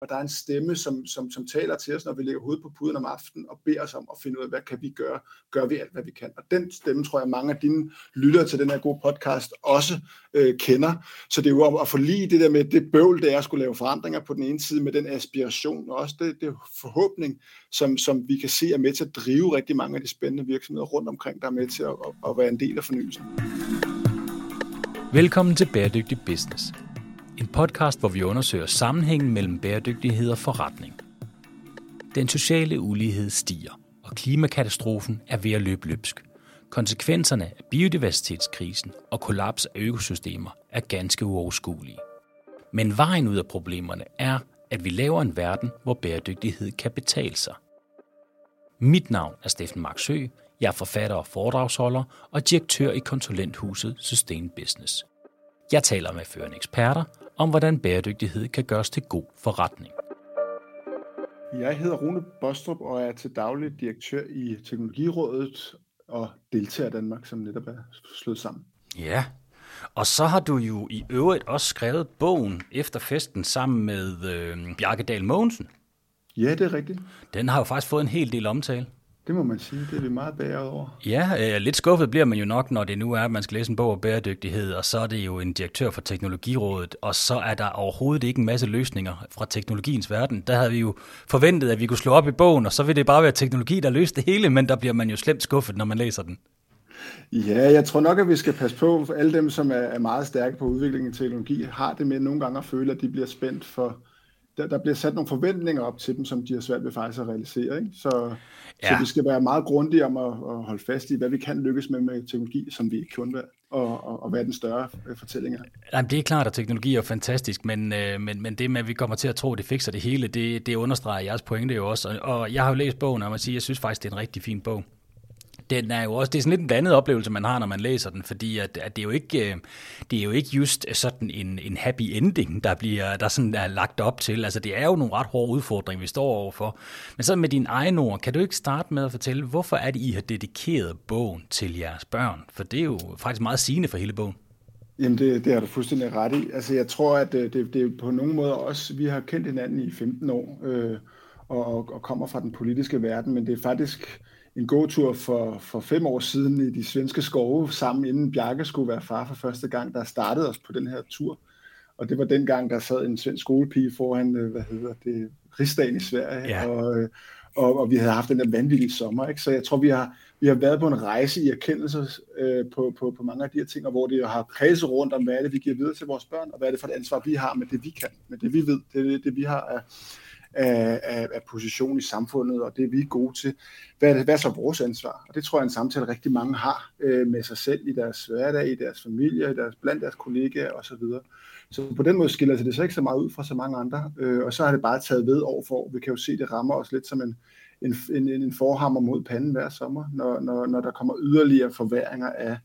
og der er en stemme, som, som, som taler til os, når vi ligger hovedet på puden om aftenen, og beder os om at finde ud af, hvad kan vi gøre? Gør vi alt, hvad vi kan? Og den stemme tror jeg, mange af dine lyttere til den her gode podcast også øh, kender. Så det er jo om at forlige det der med det bøvl, det er at skulle lave forandringer på den ene side, med den aspiration, og også det, det forhåbning, som, som vi kan se er med til at drive rigtig mange af de spændende virksomheder rundt omkring, der er med til at, at, at være en del af fornyelsen. Velkommen til Bæredygtig Business en podcast, hvor vi undersøger sammenhængen mellem bæredygtighed og forretning. Den sociale ulighed stiger, og klimakatastrofen er ved at løbe løbsk. Konsekvenserne af biodiversitetskrisen og kollaps af økosystemer er ganske uoverskuelige. Men vejen ud af problemerne er, at vi laver en verden, hvor bæredygtighed kan betale sig. Mit navn er Steffen Marksø. Jeg er forfatter og foredragsholder og direktør i konsulenthuset Sustain Business. Jeg taler med førende eksperter om, hvordan bæredygtighed kan gøres til god forretning. Jeg hedder Rune Bostrup og er til daglig direktør i Teknologirådet og deltager Danmark, som netop er slået sammen. Ja, og så har du jo i øvrigt også skrevet bogen efter festen sammen med øh, Bjarke Dahl Mogensen. Ja, det er rigtigt. Den har jo faktisk fået en hel del omtale. Det må man sige, det er vi meget bæret over. Ja, øh, lidt skuffet bliver man jo nok, når det nu er, at man skal læse en bog om bæredygtighed, og så er det jo en direktør for Teknologirådet, og så er der overhovedet ikke en masse løsninger fra teknologiens verden. Der havde vi jo forventet, at vi kunne slå op i bogen, og så vil det bare være teknologi, der løser det hele, men der bliver man jo slemt skuffet, når man læser den. Ja, jeg tror nok, at vi skal passe på, for alle dem, som er meget stærke på udviklingen af teknologi, har det med nogle gange at føle, at de bliver spændt for, der, der bliver sat nogle forventninger op til dem, som de har svært ved faktisk at realisere. Ikke? Så, ja. så vi skal være meget grundige om at, at holde fast i, hvad vi kan lykkes med med teknologi, som vi ikke kun vil, og, og, og hvad den større øh, fortælling er. Jamen, det er klart, at teknologi er fantastisk, men, øh, men, men det med, at vi kommer til at tro, at det fikser det hele, det, det understreger jeres pointe jo også. Og, og jeg har jo læst bogen, og man siger, jeg synes faktisk, det er en rigtig fin bog den er jo også, det er sådan lidt en blandet oplevelse, man har, når man læser den, fordi at, at det, er jo ikke, øh, det er jo ikke just sådan en, en happy ending, der, bliver, der sådan er lagt op til. Altså det er jo nogle ret hårde udfordringer, vi står overfor. Men så med din egne ord, kan du ikke starte med at fortælle, hvorfor er det, I har dedikeret bogen til jeres børn? For det er jo faktisk meget sigende for hele bogen. Jamen, det, det har du fuldstændig ret i. Altså, jeg tror, at øh, det, det, er på nogen måde også, vi har kendt hinanden i 15 år, øh, og, og kommer fra den politiske verden, men det er faktisk en gåtur for, for fem år siden i de svenske skove, sammen inden Bjarke skulle være far for første gang, der startede os på den her tur. Og det var den gang, der sad en svensk skolepige foran, øh, hvad hedder det, rigsdagen i Sverige, ja. og, øh, og, og vi havde haft den der vanvittige sommer. Ikke? Så jeg tror, vi har, vi har været på en rejse i erkendelse øh, på, på, på mange af de her ting, og hvor det har kredset rundt om, hvad er det, vi giver videre til vores børn, og hvad er det for et ansvar, vi har med det, vi kan, med det, vi ved, det det, vi har af, af, af, af position i samfundet, og det vi er gode til. Hvad er, det, hvad er så vores ansvar? Og det tror jeg er en samtale, rigtig mange har øh, med sig selv i deres hverdag, i deres familie, i deres, blandt deres kollegaer osv. Så på den måde skiller det sig ikke så meget ud fra så mange andre, øh, og så har det bare taget ved over for. Vi kan jo se, at det rammer os lidt som en, en, en, en forhammer mod panden hver sommer, når, når, når der kommer yderligere forværinger af,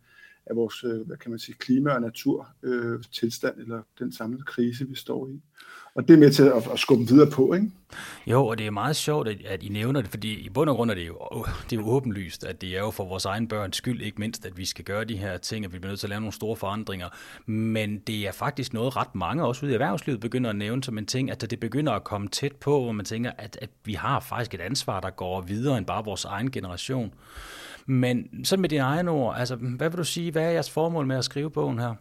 af vores øh, hvad kan man sige, klima- og naturtilstand, øh, eller den samlede krise, vi står i. Og det er med til at, at skubbe videre på, ikke? Jo, og det er meget sjovt, at, at I nævner det, fordi i bund og grund er det, jo, det er jo åbenlyst, at det er jo for vores egen børns skyld, ikke mindst, at vi skal gøre de her ting, at vi bliver nødt til at lave nogle store forandringer. Men det er faktisk noget, ret mange også ude i erhvervslivet begynder at nævne som en ting, at det begynder at komme tæt på, hvor man tænker, at, at vi har faktisk et ansvar, der går videre end bare vores egen generation. Men så med dine egne ord, altså, hvad vil du sige, hvad er jeres formål med at skrive bogen her?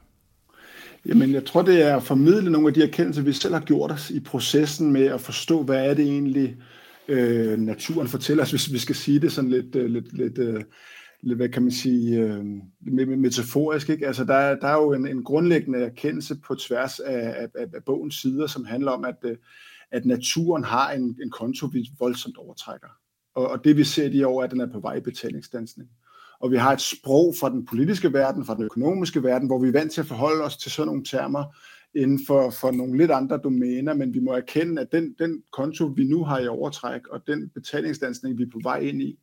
Jamen, jeg tror, det er at formidle nogle af de erkendelser, vi selv har gjort os i processen med at forstå, hvad er det egentlig, øh, naturen fortæller os, hvis vi skal sige det sådan lidt, øh, lidt, lidt, øh, lidt hvad kan man sige, øh, metaforisk. Ikke? Altså, der, er, der er jo en, en grundlæggende erkendelse på tværs af, af, af bogens sider, som handler om, at, øh, at naturen har en, en konto, vi voldsomt overtrækker. Og, og det vi ser i de år, er, at den er på vej i betalingsdansning og vi har et sprog fra den politiske verden, fra den økonomiske verden, hvor vi er vant til at forholde os til sådan nogle termer inden for, for nogle lidt andre domæner, men vi må erkende, at den, den konto, vi nu har i overtræk, og den betalingsdansning, vi er på vej ind i,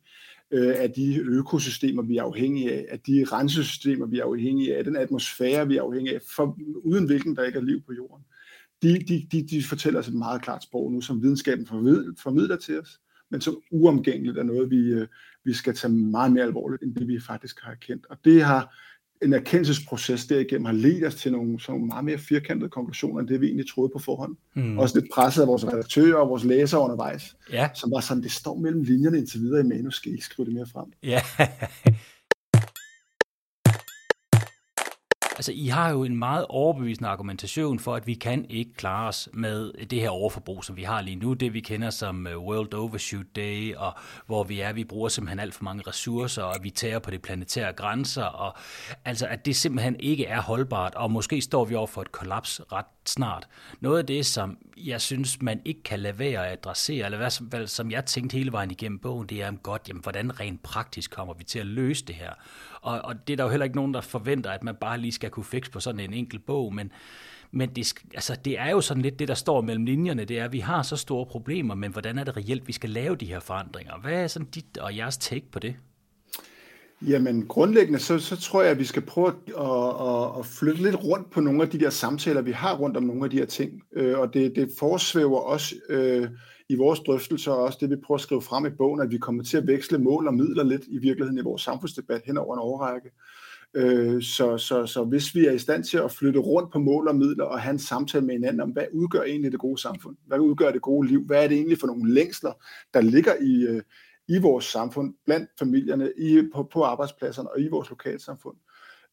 øh, af de økosystemer, vi er afhængige af, af de rensesystemer, vi er afhængige af, den atmosfære, vi er afhængige af, for, uden hvilken der ikke er liv på jorden. De, de, de, de fortæller os et meget klart sprog nu, som videnskaben formidler til os, men som uomgængeligt er noget, vi, øh, vi skal tage meget mere alvorligt, end det vi faktisk har erkendt. Og det har en erkendelsesproces derigennem har ledt os til nogle, sådan nogle meget mere firkantede konklusioner, end det vi egentlig troede på forhånd. Mm. Også lidt presset af vores redaktører og vores læsere undervejs, ja. som var sådan, det står mellem linjerne indtil videre i manus, skal I ikke skrive det mere frem. Ja, Altså, I har jo en meget overbevisende argumentation for, at vi kan ikke klare os med det her overforbrug, som vi har lige nu. Det vi kender som øh, World Overshoot Day, og hvor vi er, vi bruger simpelthen alt for mange ressourcer, og vi tager på de planetære grænser, og altså, at det simpelthen ikke er holdbart, og måske står vi over for et kollaps ret snart. Noget af det, som jeg synes, man ikke kan lade være at adressere, eller hvad som, som jeg tænkte hele vejen igennem bogen, det er, godt, jamen, hvordan rent praktisk kommer vi til at løse det her? Og, og det er der jo heller ikke nogen, der forventer, at man bare lige skal kunne fikse på sådan en enkelt bog, men, men det, altså, det er jo sådan lidt det, der står mellem linjerne, det er, at vi har så store problemer, men hvordan er det reelt, vi skal lave de her forandringer? Hvad er sådan dit og jeres take på det? Jamen grundlæggende, så, så tror jeg, at vi skal prøve at, at, at flytte lidt rundt på nogle af de der samtaler, vi har rundt om nogle af de her ting. Øh, og det, det forsvæver også øh, i vores drøftelser, og også det vi prøver at skrive frem i bogen, at vi kommer til at veksle mål og midler lidt i virkeligheden i vores samfundsdebat hen over en overrække. Øh, så, så, så hvis vi er i stand til at flytte rundt på mål og midler og have en samtale med hinanden om, hvad udgør egentlig det gode samfund? Hvad udgør det gode liv? Hvad er det egentlig for nogle længsler, der ligger i, øh, i vores samfund, blandt familierne, i, på, på arbejdspladserne og i vores lokalsamfund?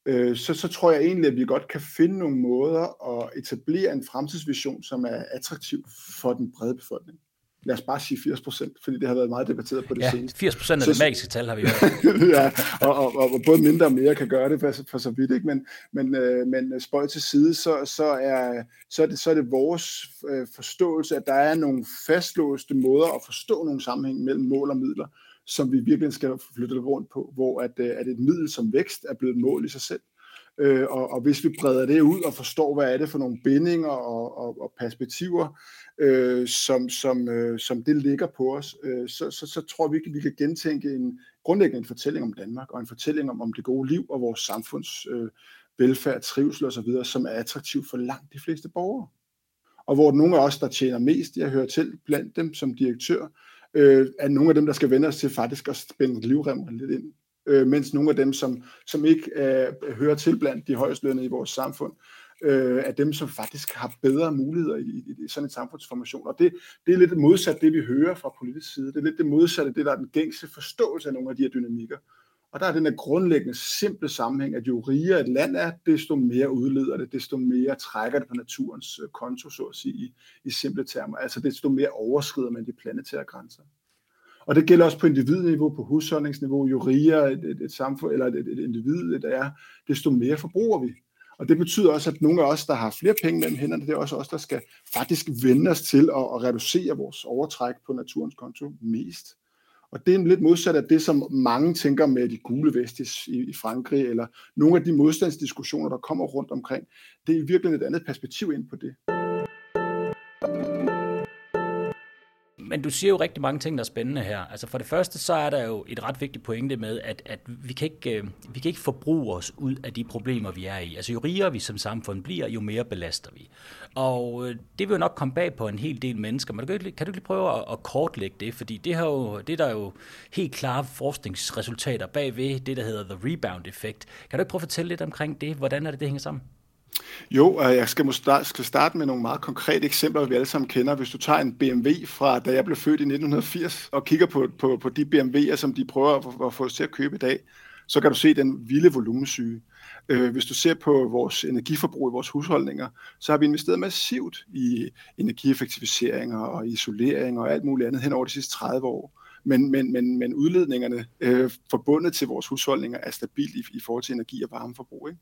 Øh, så, så tror jeg egentlig, at vi godt kan finde nogle måder at etablere en fremtidsvision, som er attraktiv for den brede befolkning lad os bare sige 80 procent, fordi det har været meget debatteret på det ja, seneste. 80 procent af det magiske tal har vi hørt. ja, og, og, og, både mindre og mere kan gøre det for, for så vidt, ikke? Men, men, øh, men spøj til side, så, så, er, så, er det, så er det vores øh, forståelse, at der er nogle fastlåste måder at forstå nogle sammenhæng mellem mål og midler, som vi virkelig skal flytte rundt på, hvor at, øh, at et middel som vækst er blevet et mål i sig selv. Øh, og, og hvis vi breder det ud og forstår, hvad er det for nogle bindinger og, og, og perspektiver, øh, som, som, øh, som det ligger på os, øh, så, så, så tror vi, ikke, vi kan gentænke en grundlæggende en fortælling om Danmark, og en fortælling om, om det gode liv og vores samfunds øh, velfærd, trivsel osv., som er attraktiv for langt de fleste borgere. Og hvor nogle af os, der tjener mest, jeg hører til blandt dem som direktør, øh, er nogle af dem, der skal vende os til faktisk at spænde livremmen lidt ind. Øh, mens nogle af dem, som, som ikke øh, hører til blandt de højst lønne i vores samfund, øh, af dem, som faktisk har bedre muligheder i, i, i sådan en samfundsformation. Og det, det er lidt modsat det, vi hører fra politisk side. Det er lidt det modsatte, det der er den gængse forståelse af nogle af de her dynamikker. Og der er den her grundlæggende, simple sammenhæng, at jo rigere et land er, desto mere udleder det, desto mere trækker det på naturens øh, konto, så at sige, i, i simple termer. Altså desto mere overskrider man de planetære grænser. Og det gælder også på individniveau, på husholdningsniveau. Jo rigere et, et, et samfund eller et, et individ det er, desto mere forbruger vi. Og det betyder også, at nogle af os, der har flere penge mellem hænderne, det er også os, der skal faktisk vende os til at, at reducere vores overtræk på naturens konto mest. Og det er lidt modsat af det, som mange tænker med de gule vestis i, i Frankrig, eller nogle af de modstandsdiskussioner, der kommer rundt omkring. Det er i virkeligheden et andet perspektiv ind på det. Men du siger jo rigtig mange ting, der er spændende her. Altså for det første, så er der jo et ret vigtigt pointe med, at, at vi, kan ikke, øh, vi kan ikke forbruge os ud af de problemer, vi er i. Altså jo rigere vi som samfund bliver, jo mere belaster vi. Og øh, det vil jo nok komme bag på en hel del mennesker, men kan du ikke, kan du ikke prøve at, at kortlægge det? Fordi det, har jo, det der jo helt klare forskningsresultater bagved det, der hedder the rebound effect. Kan du ikke prøve at fortælle lidt omkring det? Hvordan er det, det hænger sammen? Jo, øh, jeg skal, måske, skal starte med nogle meget konkrete eksempler, vi alle sammen kender. Hvis du tager en BMW fra da jeg blev født i 1980 og kigger på, på, på de BMW'er, som de prøver at, at få os til at købe i dag, så kan du se den vilde volumensyge. Øh, hvis du ser på vores energiforbrug i vores husholdninger, så har vi investeret massivt i energieffektiviseringer og isolering og alt muligt andet hen over de sidste 30 år. Men, men, men, men udledningerne øh, forbundet til vores husholdninger er stabilt i, i forhold til energi- og varmeforbrug. Ikke?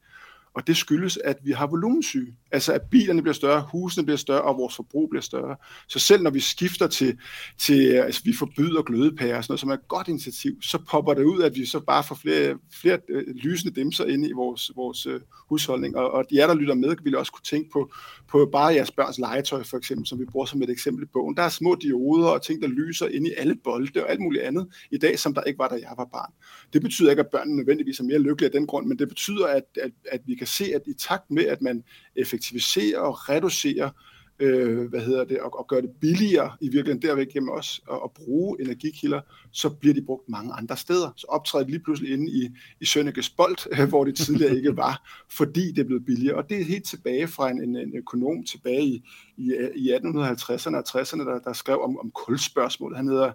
Og det skyldes, at vi har volumensyge. Altså at bilerne bliver større, husene bliver større, og vores forbrug bliver større. Så selv når vi skifter til, til altså vi forbyder glødepærer, og sådan noget, som er et godt initiativ, så popper det ud, at vi så bare får flere, flere øh, lysende dimser ind i vores, vores uh, husholdning. Og, og jer, der lytter med, vil også kunne tænke på, på bare jeres børns legetøj, for eksempel, som vi bruger som et eksempel i bogen. Der er små dioder og ting, der lyser ind i alle bolde og alt muligt andet i dag, som der ikke var, da jeg var barn. Det betyder ikke, at børnene nødvendigvis er mere lykkelige af den grund, men det betyder, at, at, at vi kan se, at i takt med, at man effektiviserer og reducerer øh, hvad hedder det, og, og gør det billigere i virkeligheden derved gennem også, at, at bruge energikilder, så bliver de brugt mange andre steder. Så optræder de lige pludselig inde i, i Sønnekes Bold, hvor det tidligere ikke var, fordi det er blevet billigere. Og det er helt tilbage fra en, en, en økonom tilbage i, i, i 1850'erne og 60'erne, der, der skrev om, om kulspørgsmålet. Han hedder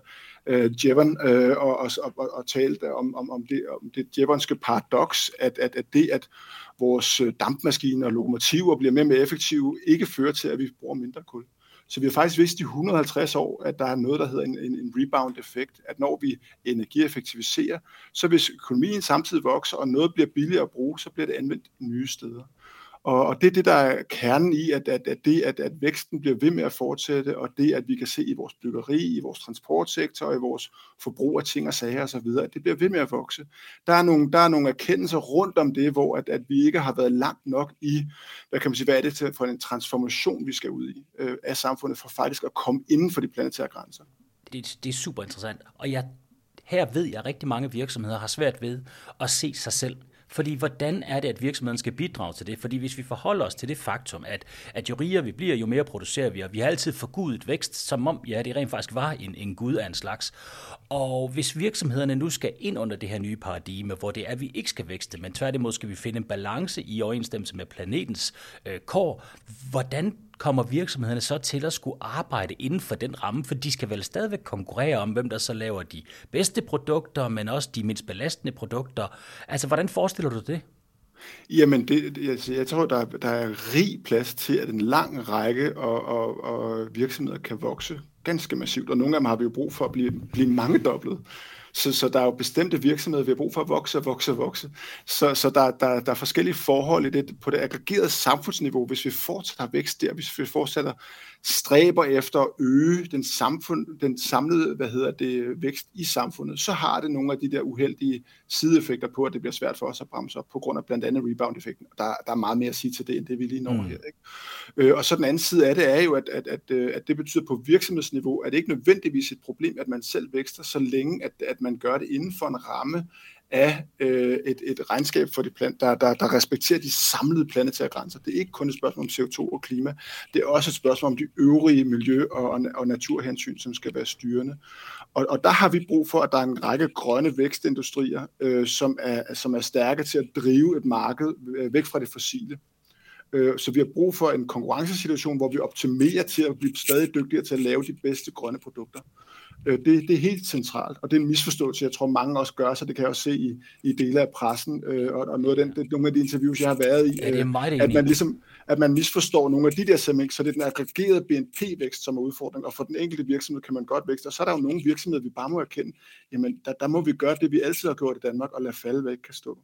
øh, Jevon øh, og, og, og, og talte om, om, om, det, om det Jevonske paradoks, at, at, at det, at vores øh, dampmaskiner og lokomotiver bliver mere og mere effektive, ikke fører til, at vi bruger mindre kul. Så vi har faktisk vidst i 150 år, at der er noget, der hedder en, en, en rebound-effekt, at når vi energieffektiviserer, så hvis økonomien samtidig vokser, og noget bliver billigere at bruge, så bliver det anvendt nye steder. Og, og det er det, der er kernen i, at, at, at det, at, at væksten bliver ved med at fortsætte, og det, at vi kan se i vores byggeri, i vores transportsektor, i vores forbrug af ting og sager osv., at det bliver ved med at vokse. Der er nogle, der er nogle erkendelser rundt om det, hvor at, at vi ikke har været langt nok i, hvad kan man sige, hvad er det til, for en transformation, vi skal ud i øh, af samfundet, for faktisk at komme inden for de planetære grænser. Det, det er super interessant, og jeg, her ved jeg, at rigtig mange virksomheder har svært ved at se sig selv fordi hvordan er det, at virksomheden skal bidrage til det? Fordi hvis vi forholder os til det faktum, at, at jo rigere vi bliver, jo mere producerer vi, og vi har altid forgudet vækst, som om ja, det rent faktisk var en, en gud af en slags. Og hvis virksomhederne nu skal ind under det her nye paradigme, hvor det er, at vi ikke skal vækste, men tværtimod skal vi finde en balance i overensstemmelse med planetens øh, kår, hvordan kommer virksomhederne så til at skulle arbejde inden for den ramme, for de skal vel stadigvæk konkurrere om, hvem der så laver de bedste produkter, men også de mindst belastende produkter. Altså, hvordan forestiller du det? Jamen, det, jeg, altså, jeg tror, der, der er rig plads til, at en lang række og, og, og virksomheder kan vokse ganske massivt, og nogle af dem har vi jo brug for at blive, blive mangedoblet. Så, så der er jo bestemte virksomheder, vi har brug for at vokse og vokse og vokse. Så, så der, der, der er forskellige forhold i det, på det aggregerede samfundsniveau. Hvis vi fortsætter vækst der, hvis vi fortsætter stræber efter at øge den, samfund, den samlede hvad hedder det, vækst i samfundet, så har det nogle af de der uheldige sideeffekter på, at det bliver svært for os at bremse op, på grund af blandt andet rebound-effekten. Der, der er meget mere at sige til det, end det vi lige når mm. her. Ikke? Øh, og så den anden side af det er jo, at, at, at, øh, at det betyder på virksomhedsniveau, at det ikke nødvendigvis et problem, at man selv vækster, så længe at, at man gør det inden for en ramme af øh, et, et regnskab for de plan, der, der, der respekterer de samlede planetære grænser. Det er ikke kun et spørgsmål om CO2 og klima, det er også et spørgsmål om de øvrige miljø- og, og naturhensyn, som skal være styrende. Og, og der har vi brug for, at der er en række grønne vækstindustrier, øh, som, er, som er stærke til at drive et marked øh, væk fra det fossile. Øh, så vi har brug for en konkurrencesituation, hvor vi optimerer til at blive stadig dygtigere til at lave de bedste grønne produkter. Øh, det, det er helt centralt, og det er en misforståelse, jeg tror mange også gør, så det kan jeg også se i, i dele af pressen, øh, og, og noget af den, det, nogle af de interviews, jeg har været i, ja, øh, at man ligesom at man misforstår nogle af de der CMX, så det er den aggregerede BNP-vækst, som er udfordring, og for den enkelte virksomhed kan man godt vækste, og så er der jo nogle virksomheder, vi bare må erkende, jamen der, der må vi gøre det, vi altid har gjort i Danmark, og lade falde, hvad ikke kan stå.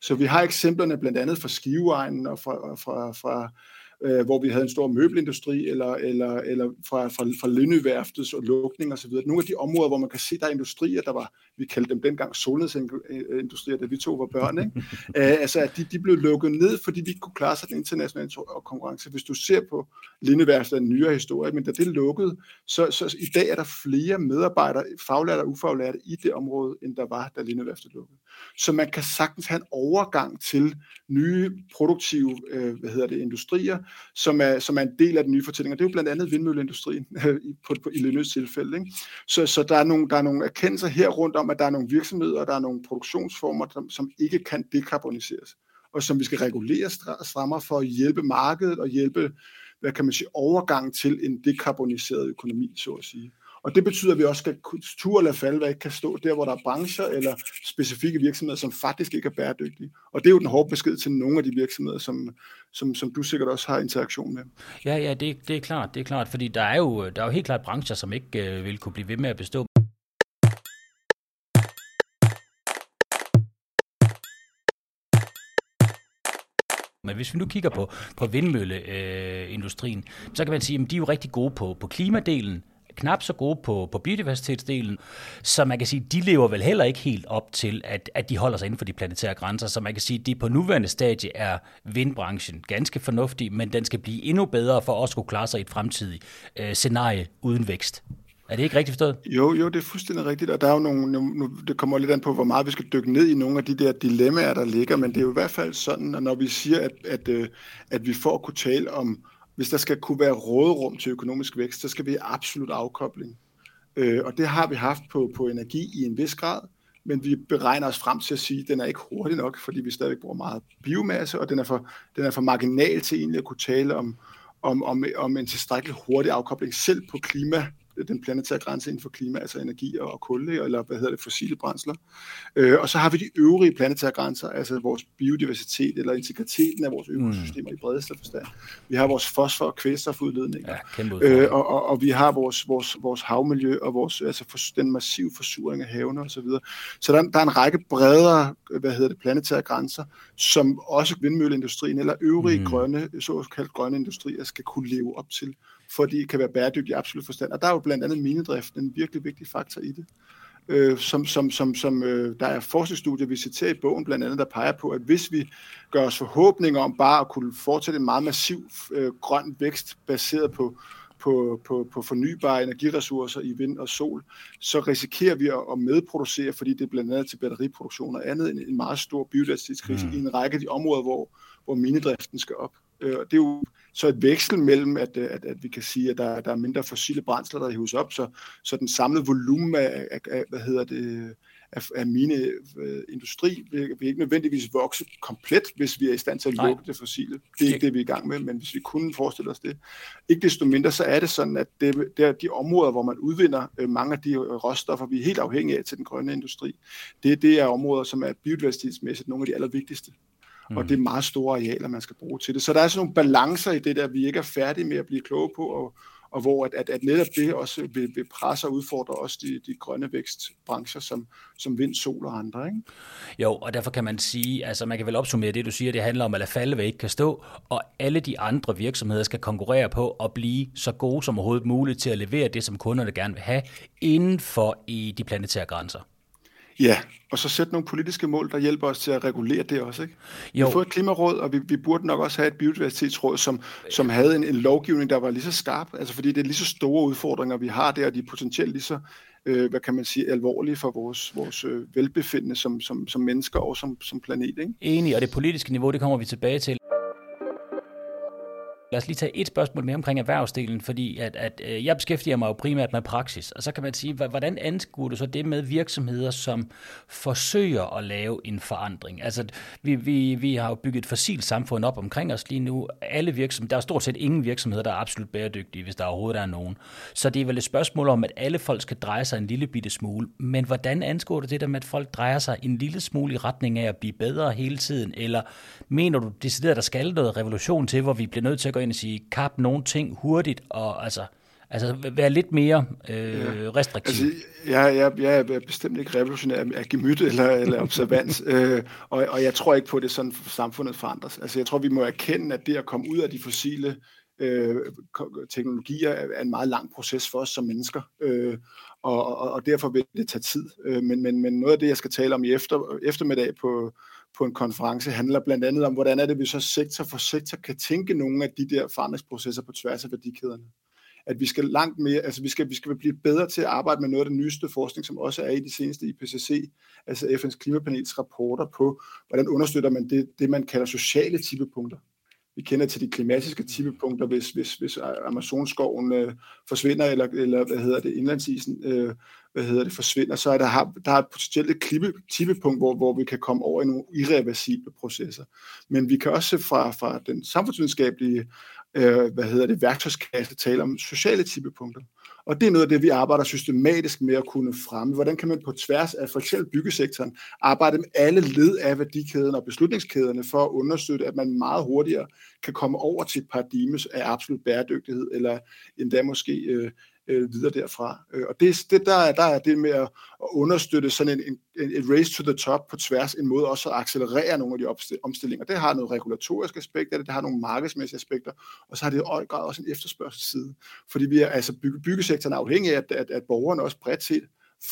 Så vi har eksemplerne blandt andet fra Skiveegnen og fra, fra, fra øh, hvor vi havde en stor møbelindustri, eller, eller, eller fra, fra, fra Lindøværftets og lukning osv. Nogle af de områder, hvor man kan se, der er industrier, der var, vi kaldte dem dengang solnedsindustrier, da vi to var børn, ikke? Æ, altså at de, de blev lukket ned, fordi de ikke kunne klare sig den internationale konkurrence. Hvis du ser på Lindøværftet en nyere historie, men da det lukkede, så, så i dag er der flere medarbejdere, faglærte og ufaglærte i det område, end der var, da Lindøværftet lukkede. Så man kan sagtens have en overgang til nye produktive øh, hvad hedder det, industrier, som er, som er en del af den nye fortælling. Og det er jo blandt andet vindmølleindustrien øh, i, på, på, i Lindøs tilfælde. Ikke? Så, så der, er nogle, der er nogle erkendelser her rundt om, at der er nogle virksomheder, og der er nogle produktionsformer, som, som ikke kan dekarboniseres, og som vi skal regulere strammere for at hjælpe markedet og hjælpe hvad kan man sige, overgang til en dekarboniseret økonomi, så at sige. Og det betyder, at vi også skal turde lade falde, hvad ikke kan stå der, hvor der er brancher eller specifikke virksomheder, som faktisk ikke er bæredygtige. Og det er jo den hårde besked til nogle af de virksomheder, som, som, som du sikkert også har interaktion med. Ja, ja, det, det er klart, det er klart, fordi der er jo, der er jo helt klart brancher, som ikke øh, vil kunne blive ved med at bestå. Men hvis vi nu kigger på, på vindmølleindustrien, øh, så kan man sige, at de er jo rigtig gode på, på klimadelen, knap så gode på, på biodiversitetsdelen, så man kan sige, de lever vel heller ikke helt op til, at, at de holder sig inden for de planetære grænser. Så man kan sige, at de på nuværende stadie er vindbranchen ganske fornuftig, men den skal blive endnu bedre for at skulle klare sig i et fremtidigt øh, scenarie uden vækst. Er det ikke rigtigt forstået? Jo, jo, det er fuldstændig rigtigt, og der er jo nogle, nu, det kommer lidt an på, hvor meget vi skal dykke ned i nogle af de der dilemmaer, der ligger, men det er jo i hvert fald sådan, at når vi siger, at, at, øh, at vi får at kunne tale om, hvis der skal kunne være råderum til økonomisk vækst, så skal vi have absolut afkobling. Øh, og det har vi haft på, på energi i en vis grad, men vi beregner os frem til at sige, at den er ikke hurtig nok, fordi vi stadig bruger meget biomasse, og den er for, den er for marginal til egentlig at kunne tale om, om, om, om en tilstrækkelig hurtig afkobling, selv på klima den planetære grænse inden for klima, altså energi og kul, eller hvad hedder det, fossile brændsler. Øh, og så har vi de øvrige planetære grænser, altså vores biodiversitet eller integriteten af vores økosystemer mm. i bredeste forstand. Vi har vores fosfor- og kvælstofudledninger, ja, øh, og, og, og vi har vores, vores, vores havmiljø og vores, altså for, den massive forsuring af havene osv. Så, videre. så der, der er en række bredere hvad hedder det, planetære grænser, som også vindmølleindustrien eller øvrige mm. grønne, såkaldt grønne industrier skal kunne leve op til fordi det kan være bæredygtigt i absolut forstand. Og der er jo blandt andet minedrift en virkelig vigtig faktor i det. Øh, som, som, som, som øh, der er forskningsstudier, vi citerer i bogen blandt andet, der peger på, at hvis vi gør os forhåbninger om bare at kunne fortsætte en meget massiv øh, grøn vækst baseret på, på, på, på fornybare energiressourcer i vind og sol, så risikerer vi at, at medproducere, fordi det er blandt andet til batteriproduktion og andet, en, en meget stor biodiversitetskrise mm. i en række af de områder, hvor, hvor minedriften skal op. Øh, det er jo så et veksel mellem, at, at, at vi kan sige, at der, der er mindre fossile brændsler, der hives op, så, så den samlede volumen af, af, af hvad hedder det, af, af mine øh, industri vil, vil ikke nødvendigvis vokse komplet, hvis vi er i stand til at lukke det fossile. Det er ikke det, vi er i gang med, men hvis vi kunne forestille os det. Ikke desto mindre, så er det sådan, at det, det er de områder, hvor man udvinder øh, mange af de råstoffer, vi er helt afhængige af til den grønne industri. Det, det er områder, som er biodiversitetsmæssigt nogle af de allervigtigste mm. og det er meget store arealer, man skal bruge til det. Så der er sådan nogle balancer i det der, vi ikke er færdige med at blive kloge på, og, og hvor at, at, at netop det også vil, vil presse og udfordre også de, de grønne vækstbrancher, som, som vind, sol og andre. Ikke? Jo, og derfor kan man sige, altså man kan vel opsummere det, du siger, det handler om at lade falde, hvad ikke kan stå, og alle de andre virksomheder skal konkurrere på at blive så gode som overhovedet muligt til at levere det, som kunderne gerne vil have, inden for i de planetære grænser. Ja, og så sætte nogle politiske mål, der hjælper os til at regulere det også. Ikke? Jo. Vi fået et klimaråd, og vi, vi burde nok også have et biodiversitetsråd, som, som havde en, en lovgivning, der var lige så skarp, altså fordi det er lige så store udfordringer, vi har der, og de er potentielt lige så, øh, hvad kan man sige, alvorlige for vores, vores øh, velbefindende som, som, som mennesker og som, som planet. Ikke? Enig, og det politiske niveau, det kommer vi tilbage til. Lad os lige tage et spørgsmål mere omkring erhvervsdelen, fordi at, at øh, jeg beskæftiger mig jo primært med praksis, og så kan man sige, hvordan anskuer du så det med virksomheder, som forsøger at lave en forandring? Altså, vi, vi, vi har jo bygget et fossilt samfund op omkring os lige nu. Alle virksomheder, der er stort set ingen virksomheder, der er absolut bæredygtige, hvis der overhovedet er nogen. Så det er vel et spørgsmål om, at alle folk skal dreje sig en lille bitte smule. Men hvordan anskuer du det der med, at folk drejer sig en lille smule i retning af at blive bedre hele tiden? Eller mener du decideret, at der skal noget revolution til, hvor vi bliver nødt til at gå ind og sige, kap nogle ting hurtigt, og altså, altså være lidt mere øh, ja. restriktiv. Altså, jeg, jeg, jeg er bestemt ikke revolutionær af gemyt eller, eller observans, øh, og, og jeg tror ikke på, at det sådan samfundet forandres. Altså, jeg tror, vi må erkende, at det at komme ud af de fossile øh, teknologier er en meget lang proces for os som mennesker, øh, og, og, og derfor vil det tage tid. Øh, men, men, men noget af det, jeg skal tale om i efter, eftermiddag på, på en konference handler blandt andet om, hvordan er det, vi så sektor for sektor kan tænke nogle af de der forandringsprocesser på tværs af værdikæderne. At vi skal langt mere, altså vi skal, vi skal blive bedre til at arbejde med noget af den nyeste forskning, som også er i de seneste IPCC, altså FN's klimapanels rapporter på, hvordan understøtter man det, det man kalder sociale tippepunkter. Vi kender til de klimatiske tippepunkter, hvis, hvis, hvis Amazonskoven øh, forsvinder, eller, eller hvad hedder det, indlandsisen øh, hvad hedder det, forsvinder, så er der, der er et potentielt klippe, tippepunkt, hvor, hvor vi kan komme over i nogle irreversible processer. Men vi kan også fra, fra den samfundsvidenskabelige øh, hvad hedder det, værktøjskasse tale om sociale tippepunkter. Og det er noget af det, vi arbejder systematisk med at kunne fremme. Hvordan kan man på tværs af for eksempel byggesektoren arbejde med alle led af værdikæden og beslutningskæderne for at understøtte, at man meget hurtigere kan komme over til et paradigme af absolut bæredygtighed, eller endda måske øh, øh, videre derfra. Øh, og det, det, der, der er det med at, at understøtte sådan en, en, et race to the top på tværs, en måde også at accelerere nogle af de omstillinger. Det har noget regulatorisk aspekt af det, det har nogle markedsmæssige aspekter, og så har det i høj grad også en efterspørgselsside. Fordi vi er, altså bygge, byggesektoren er afhængig af, at, at, at borgerne også bredt set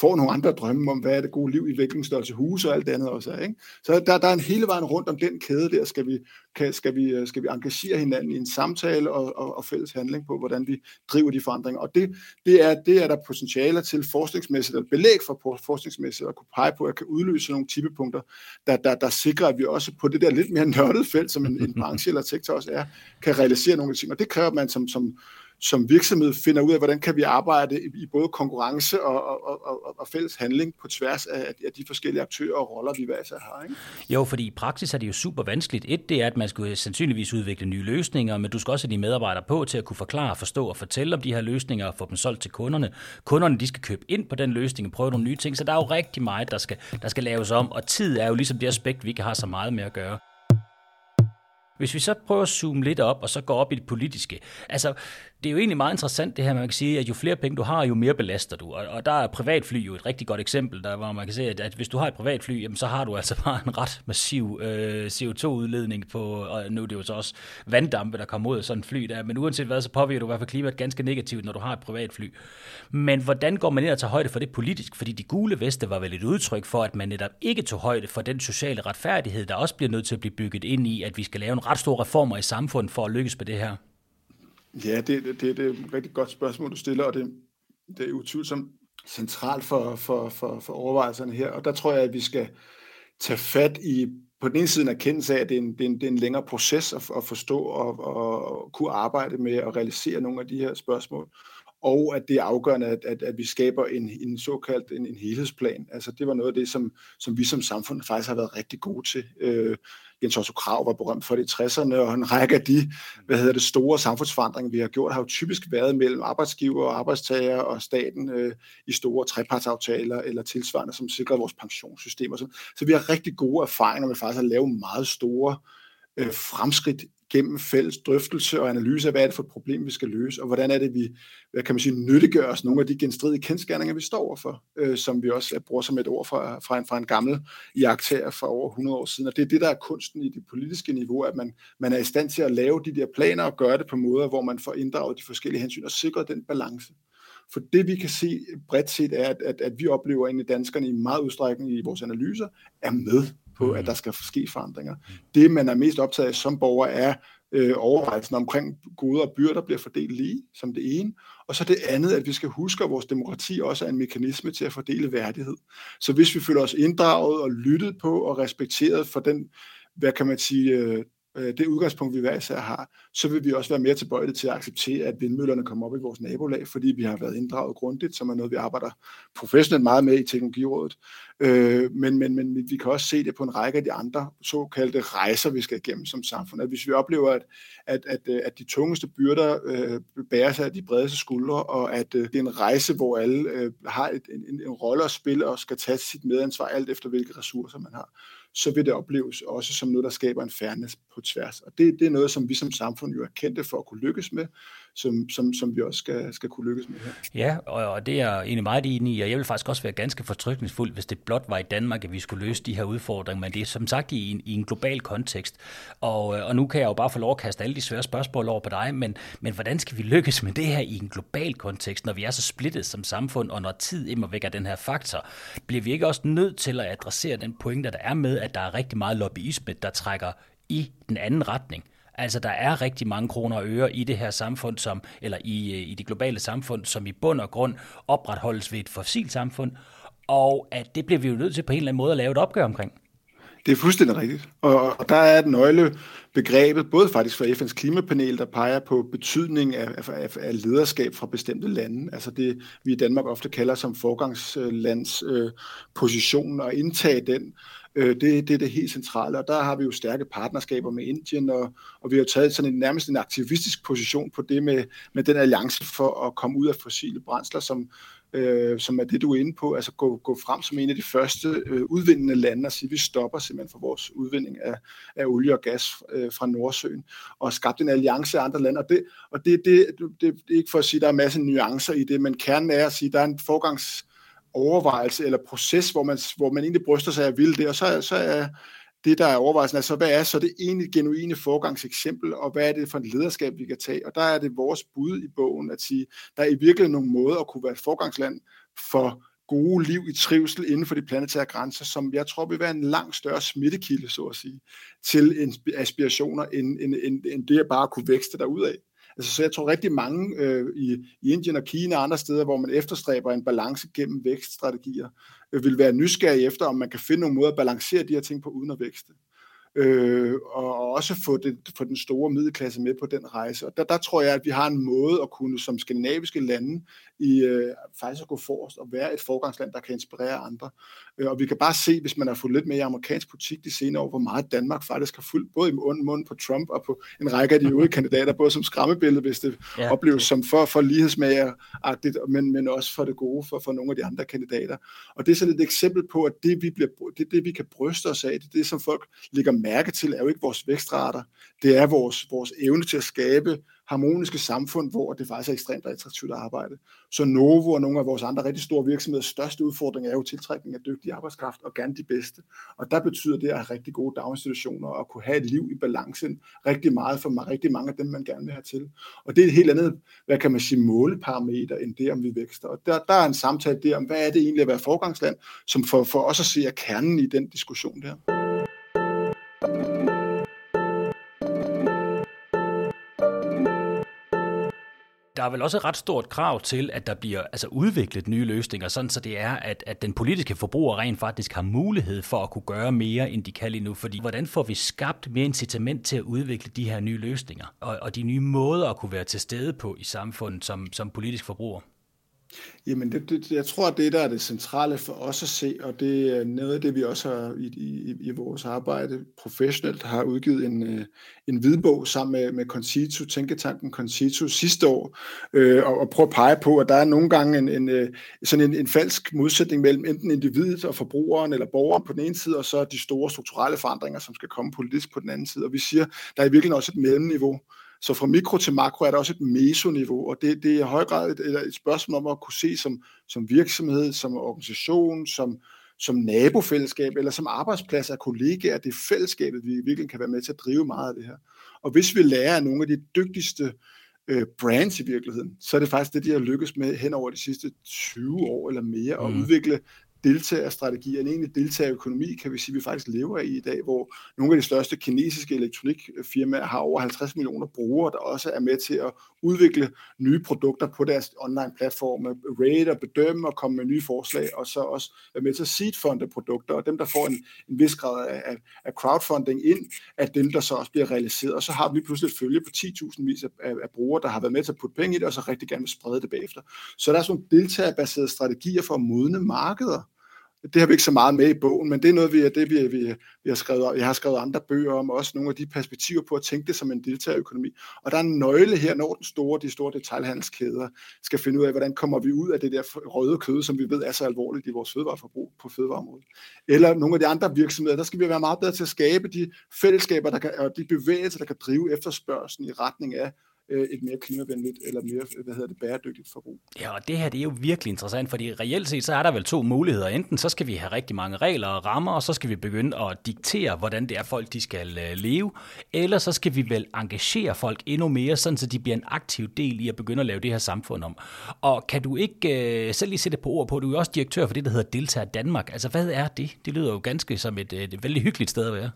får nogle andre drømme om, hvad er det gode liv i viklingsstørrelse hus og alt det andet også er. Ikke? Så der, der er en hele vejen rundt om den kæde der, skal vi, kan, skal vi, øh, skal vi engagere hinanden i en samtale og, og, og fælles handling på, hvordan vi driver de forandringer. Og det, det, er, det er der potentialer til forskningsmæssigt, eller belæg for forskningsmæssigt, at kunne pege på, at kan udløse nogle typepunkter, der, der, der sikrer, at vi også på det der lidt mere nørdede felt, som en, en branche eller sektor også er, kan realisere nogle ting. Og det kræver, man som, som, som virksomhed finder ud af, hvordan kan vi arbejde i både konkurrence og, og, og, og fælles handling på tværs af, af de forskellige aktører og roller, vi hver især har. Ikke? Jo, fordi i praksis er det jo super vanskeligt. Et, det er, at man skal sandsynligvis udvikle nye løsninger, men du skal også have de medarbejdere på til at kunne forklare, forstå og fortælle om de her løsninger og få dem solgt til kunderne. Kunderne, de skal købe ind på den løsning og prøve nogle nye ting, så der er jo rigtig meget, der skal, der skal laves om, og tid er jo ligesom det aspekt, vi ikke har så meget med at gøre. Hvis vi så prøver at zoome lidt op, og så går op i det politiske. Altså, det er jo egentlig meget interessant det her, man kan sige, at jo flere penge du har, jo mere belaster du. Og, og der er privatfly jo et rigtig godt eksempel, der, hvor man kan se, at, at hvis du har et privatfly, jamen, så har du altså bare en ret massiv øh, CO2-udledning på, og nu er det jo så også vanddampe, der kommer ud af sådan et fly der, men uanset hvad, så påvirker du i hvert fald klimaet ganske negativt, når du har et privatfly. Men hvordan går man ind og tager højde for det politisk? Fordi de gule veste var vel et udtryk for, at man netop ikke tog højde for den sociale retfærdighed, der også bliver nødt til at blive bygget ind i, at vi skal lave en ret stor reformer i samfundet for at lykkes med det her. Ja, det, det, det, er et rigtig godt spørgsmål, du stiller, og det, det er utvivlsomt centralt for, for, for, for overvejelserne her. Og der tror jeg, at vi skal tage fat i på den ene side en erkendelse af, at det er en, det er en, det er en længere proces at, at forstå og, og kunne arbejde med at realisere nogle af de her spørgsmål og at det er afgørende, at, at, at vi skaber en, en såkaldt en, en helhedsplan. Altså det var noget af det, som, som vi som samfund faktisk har været rigtig gode til. Øh, Jens Otto Krav var berømt for det i 60'erne, og en række af de hvad hedder det, store samfundsforandringer, vi har gjort, har jo typisk været mellem arbejdsgiver og arbejdstager og staten øh, i store trepartsaftaler eller tilsvarende, som sikrer vores pensionssystem. Og sådan. Så vi har rigtig gode erfaringer med faktisk at lave meget store øh, fremskridt gennem fælles drøftelse og analyse af, hvad er det for et problem, vi skal løse, og hvordan er det, vi hvad kan man sige, nyttiggør os nogle af de genstridige kendskærninger, vi står overfor, øh, som vi også bruger som et ord fra, fra, en, fra en gammel jagttager for over 100 år siden. Og det er det, der er kunsten i det politiske niveau, at man, man er i stand til at lave de der planer og gøre det på måder, hvor man får inddraget de forskellige hensyn og sikret den balance. For det vi kan se bredt set er, at, at, at vi oplever egentlig danskerne i meget udstrækning i vores analyser, er med på, at mm. der skal ske forandringer. Det, man er mest optaget af som borger, er øh, overvejelsen omkring gode og byrder bliver fordelt lige, som det ene. Og så det andet, at vi skal huske, at vores demokrati også er en mekanisme til at fordele værdighed. Så hvis vi føler os inddraget og lyttet på og respekteret for den, hvad kan man sige, øh, øh, det udgangspunkt, vi hver især har, så vil vi også være mere tilbøjelige til at acceptere, at vindmøllerne kommer op i vores nabolag, fordi vi har været inddraget grundigt, som er noget, vi arbejder professionelt meget med i Teknologirådet. Øh, men, men, men vi kan også se det på en række af de andre såkaldte rejser, vi skal igennem som samfund. At hvis vi oplever, at, at, at, øh, at de tungeste byrder øh, bærer sig af de bredeste skuldre, og at øh, det er en rejse, hvor alle øh, har et, en, en rolle at spille og skal tage sit medansvar alt efter, hvilke ressourcer man har, så vil det opleves også som noget, der skaber en fairness på tværs. Og det, det er noget, som vi som samfund jo er kendte for at kunne lykkes med, som, som, som vi også skal, skal kunne lykkes med her. Ja, og, og det er jeg egentlig meget enig i, og jeg vil faktisk også være ganske fortrykningsfuld, hvis det blot var i Danmark, at vi skulle løse de her udfordringer, men det er som sagt i en, i en global kontekst. Og, og nu kan jeg jo bare få lov at kaste alle de svære spørgsmål over på dig, men, men hvordan skal vi lykkes med det her i en global kontekst, når vi er så splittet som samfund, og når tid immer væk af den her faktor? Bliver vi ikke også nødt til at adressere den pointe, der er med, at der er rigtig meget lobbyisme, der trækker i den anden retning? Altså, der er rigtig mange kroner og øre i det her samfund, som, eller i, øh, i det globale samfund, som i bund og grund opretholdes ved et fossilt samfund, og at det bliver vi jo nødt til på en eller anden måde at lave et opgør omkring. Det er fuldstændig rigtigt. Og, og der er et nøglebegrebet, både faktisk fra FN's klimapanel, der peger på betydning af, af, af lederskab fra bestemte lande. Altså det, vi i Danmark ofte kalder som forgangslands øh, position, og indtage den. Øh, det, det er det helt centrale, og der har vi jo stærke partnerskaber med Indien, og, og vi har taget sådan en, nærmest en aktivistisk position på det med, med den alliance for at komme ud af fossile brændsler, som, øh, som er det, du er inde på, altså gå, gå frem som en af de første øh, udvindende lande og sige, vi stopper simpelthen for vores udvinding af, af olie og gas øh, fra Nordsøen, og skabt en alliance af andre lande, og det, og det, det, det, det er ikke for at sige, at der er masser masse nuancer i det, men kernen er at sige, at der er en forgangs overvejelse eller proces, hvor man, hvor man egentlig bryster sig af vil det, og så, så er det, der er overvejelsen, altså hvad er så det egentlig genuine forgangseksempel, og hvad er det for et lederskab, vi kan tage? Og der er det vores bud i bogen at sige, der er i virkeligheden nogle måder at kunne være et forgangsland for gode liv i trivsel inden for de planetære grænser, som jeg tror vil være en langt større smittekilde, så at sige, til aspirationer, end, end, end, end det at bare kunne vækste derudad. Altså, så jeg tror rigtig mange øh, i, i Indien og Kina og andre steder, hvor man efterstræber en balance gennem vækststrategier, øh, vil være nysgerrige efter, om man kan finde nogle måder at balancere de her ting på uden at vækste øh, og også få, det, få den store middelklasse med på den rejse. Og der, der tror jeg, at vi har en måde at kunne som skandinaviske lande i øh, faktisk at gå forrest og være et forgangsland, der kan inspirere andre. Øh, og vi kan bare se, hvis man har fulgt lidt med i amerikansk politik de senere år, hvor meget Danmark faktisk har fulgt både i mund, mund på Trump og på en række af de øvrige kandidater, både som skræmmebillede, hvis det ja, opleves som for, for lighedsmageragtigt, men, men også for det gode for, for nogle af de andre kandidater. Og det er sådan et eksempel på, at det vi, bliver, det, det, vi kan bryste os af, det er det, som folk lægger mærke til, er jo ikke vores vækstrater, det er vores, vores evne til at skabe harmoniske samfund, hvor det faktisk er ekstremt attraktivt at arbejde. Så Novo og nogle af vores andre rigtig store virksomheders største udfordring er jo tiltrækning af dygtig arbejdskraft, og gerne de bedste. Og der betyder det at have rigtig gode daginstitutioner og kunne have et liv i balancen rigtig meget for rigtig mange af dem, man gerne vil have til. Og det er et helt andet, hvad kan man sige, måleparameter, end det, om vi vækster. Og der, der er en samtale der om, hvad er det egentlig at være forgangsland, som for, for os at se er kernen i den diskussion der. Der er vel også et ret stort krav til, at der bliver altså, udviklet nye løsninger, sådan så det er, at, at den politiske forbruger rent faktisk har mulighed for at kunne gøre mere, end de kan lige nu. Fordi hvordan får vi skabt mere incitament til at udvikle de her nye løsninger, og, og de nye måder at kunne være til stede på i samfundet som, som politisk forbruger? Jamen, det, det, jeg tror, det, der er det centrale for os at se, og det er noget af det, vi også har i, i, i vores arbejde professionelt har udgivet en, øh, en hvidbog sammen med, med Concito, Tænketanken Concito sidste år, øh, og, og prøve at pege på, at der er nogle gange en, en, øh, sådan en, en falsk modsætning mellem enten individet og forbrugeren eller borgeren på den ene side, og så de store strukturelle forandringer, som skal komme politisk på den anden side. Og vi siger, der er i virkeligheden også et mellemniveau, så fra mikro til makro er der også et mesoniveau, og det, det er i høj grad et, et spørgsmål om at kunne se som, som virksomhed, som organisation, som, som nabofællesskab eller som arbejdsplads af kollegaer, det er fællesskabet, vi virkelig kan være med til at drive meget af det her. Og hvis vi lærer af nogle af de dygtigste øh, brands i virkeligheden, så er det faktisk det, de har lykkes med hen over de sidste 20 år eller mere, at mm. udvikle deltagerstrategier, en egentlig deltagerøkonomi, kan vi sige, vi faktisk lever i i dag, hvor nogle af de største kinesiske elektronikfirmaer har over 50 millioner brugere, der også er med til at udvikle nye produkter på deres online platforme, rate og bedømme og komme med nye forslag, og så også være med til at seedfunde produkter, og dem, der får en, en vis grad af, af crowdfunding ind, at dem, der så også bliver realiseret. Og så har vi pludselig et følge på 10.000 vis af, af, af brugere, der har været med til at putte penge i det, og så rigtig gerne vil sprede det bagefter. Så der er sådan nogle deltagerbaserede strategier for at modne markeder, det har vi ikke så meget med i bogen, men det er noget, vi, det, vi, vi, vi har skrevet, jeg har skrevet andre bøger om, også nogle af de perspektiver på at tænke det som en deltagerøkonomi. Og der er en nøgle her, når den store, de store detaljhandelskæder skal finde ud af, hvordan kommer vi ud af det der røde kød, som vi ved er så alvorligt i vores fødevareforbrug på fødevareområdet. Eller nogle af de andre virksomheder, der skal vi være meget bedre til at skabe de fællesskaber der kan, og de bevægelser, der kan drive efterspørgselen i retning af øh, et mere klimavenligt eller mere øh, hvad hedder det, bæredygtigt forbrug. Ja, og det her det er jo virkelig interessant, fordi reelt set så er der vel to muligheder. Enten så skal vi have rigtig mange regler og rammer, og så skal vi begynde at diktere, hvordan det er folk, de skal øh, leve, eller så skal vi vel engagere folk endnu mere, sådan så de bliver en aktiv del i at begynde at lave det her samfund om. Og kan du ikke øh, selv lige sætte på ord på, du er jo også direktør for det, der hedder Deltager Danmark. Altså hvad er det? Det lyder jo ganske som et, et vældig hyggeligt sted at være.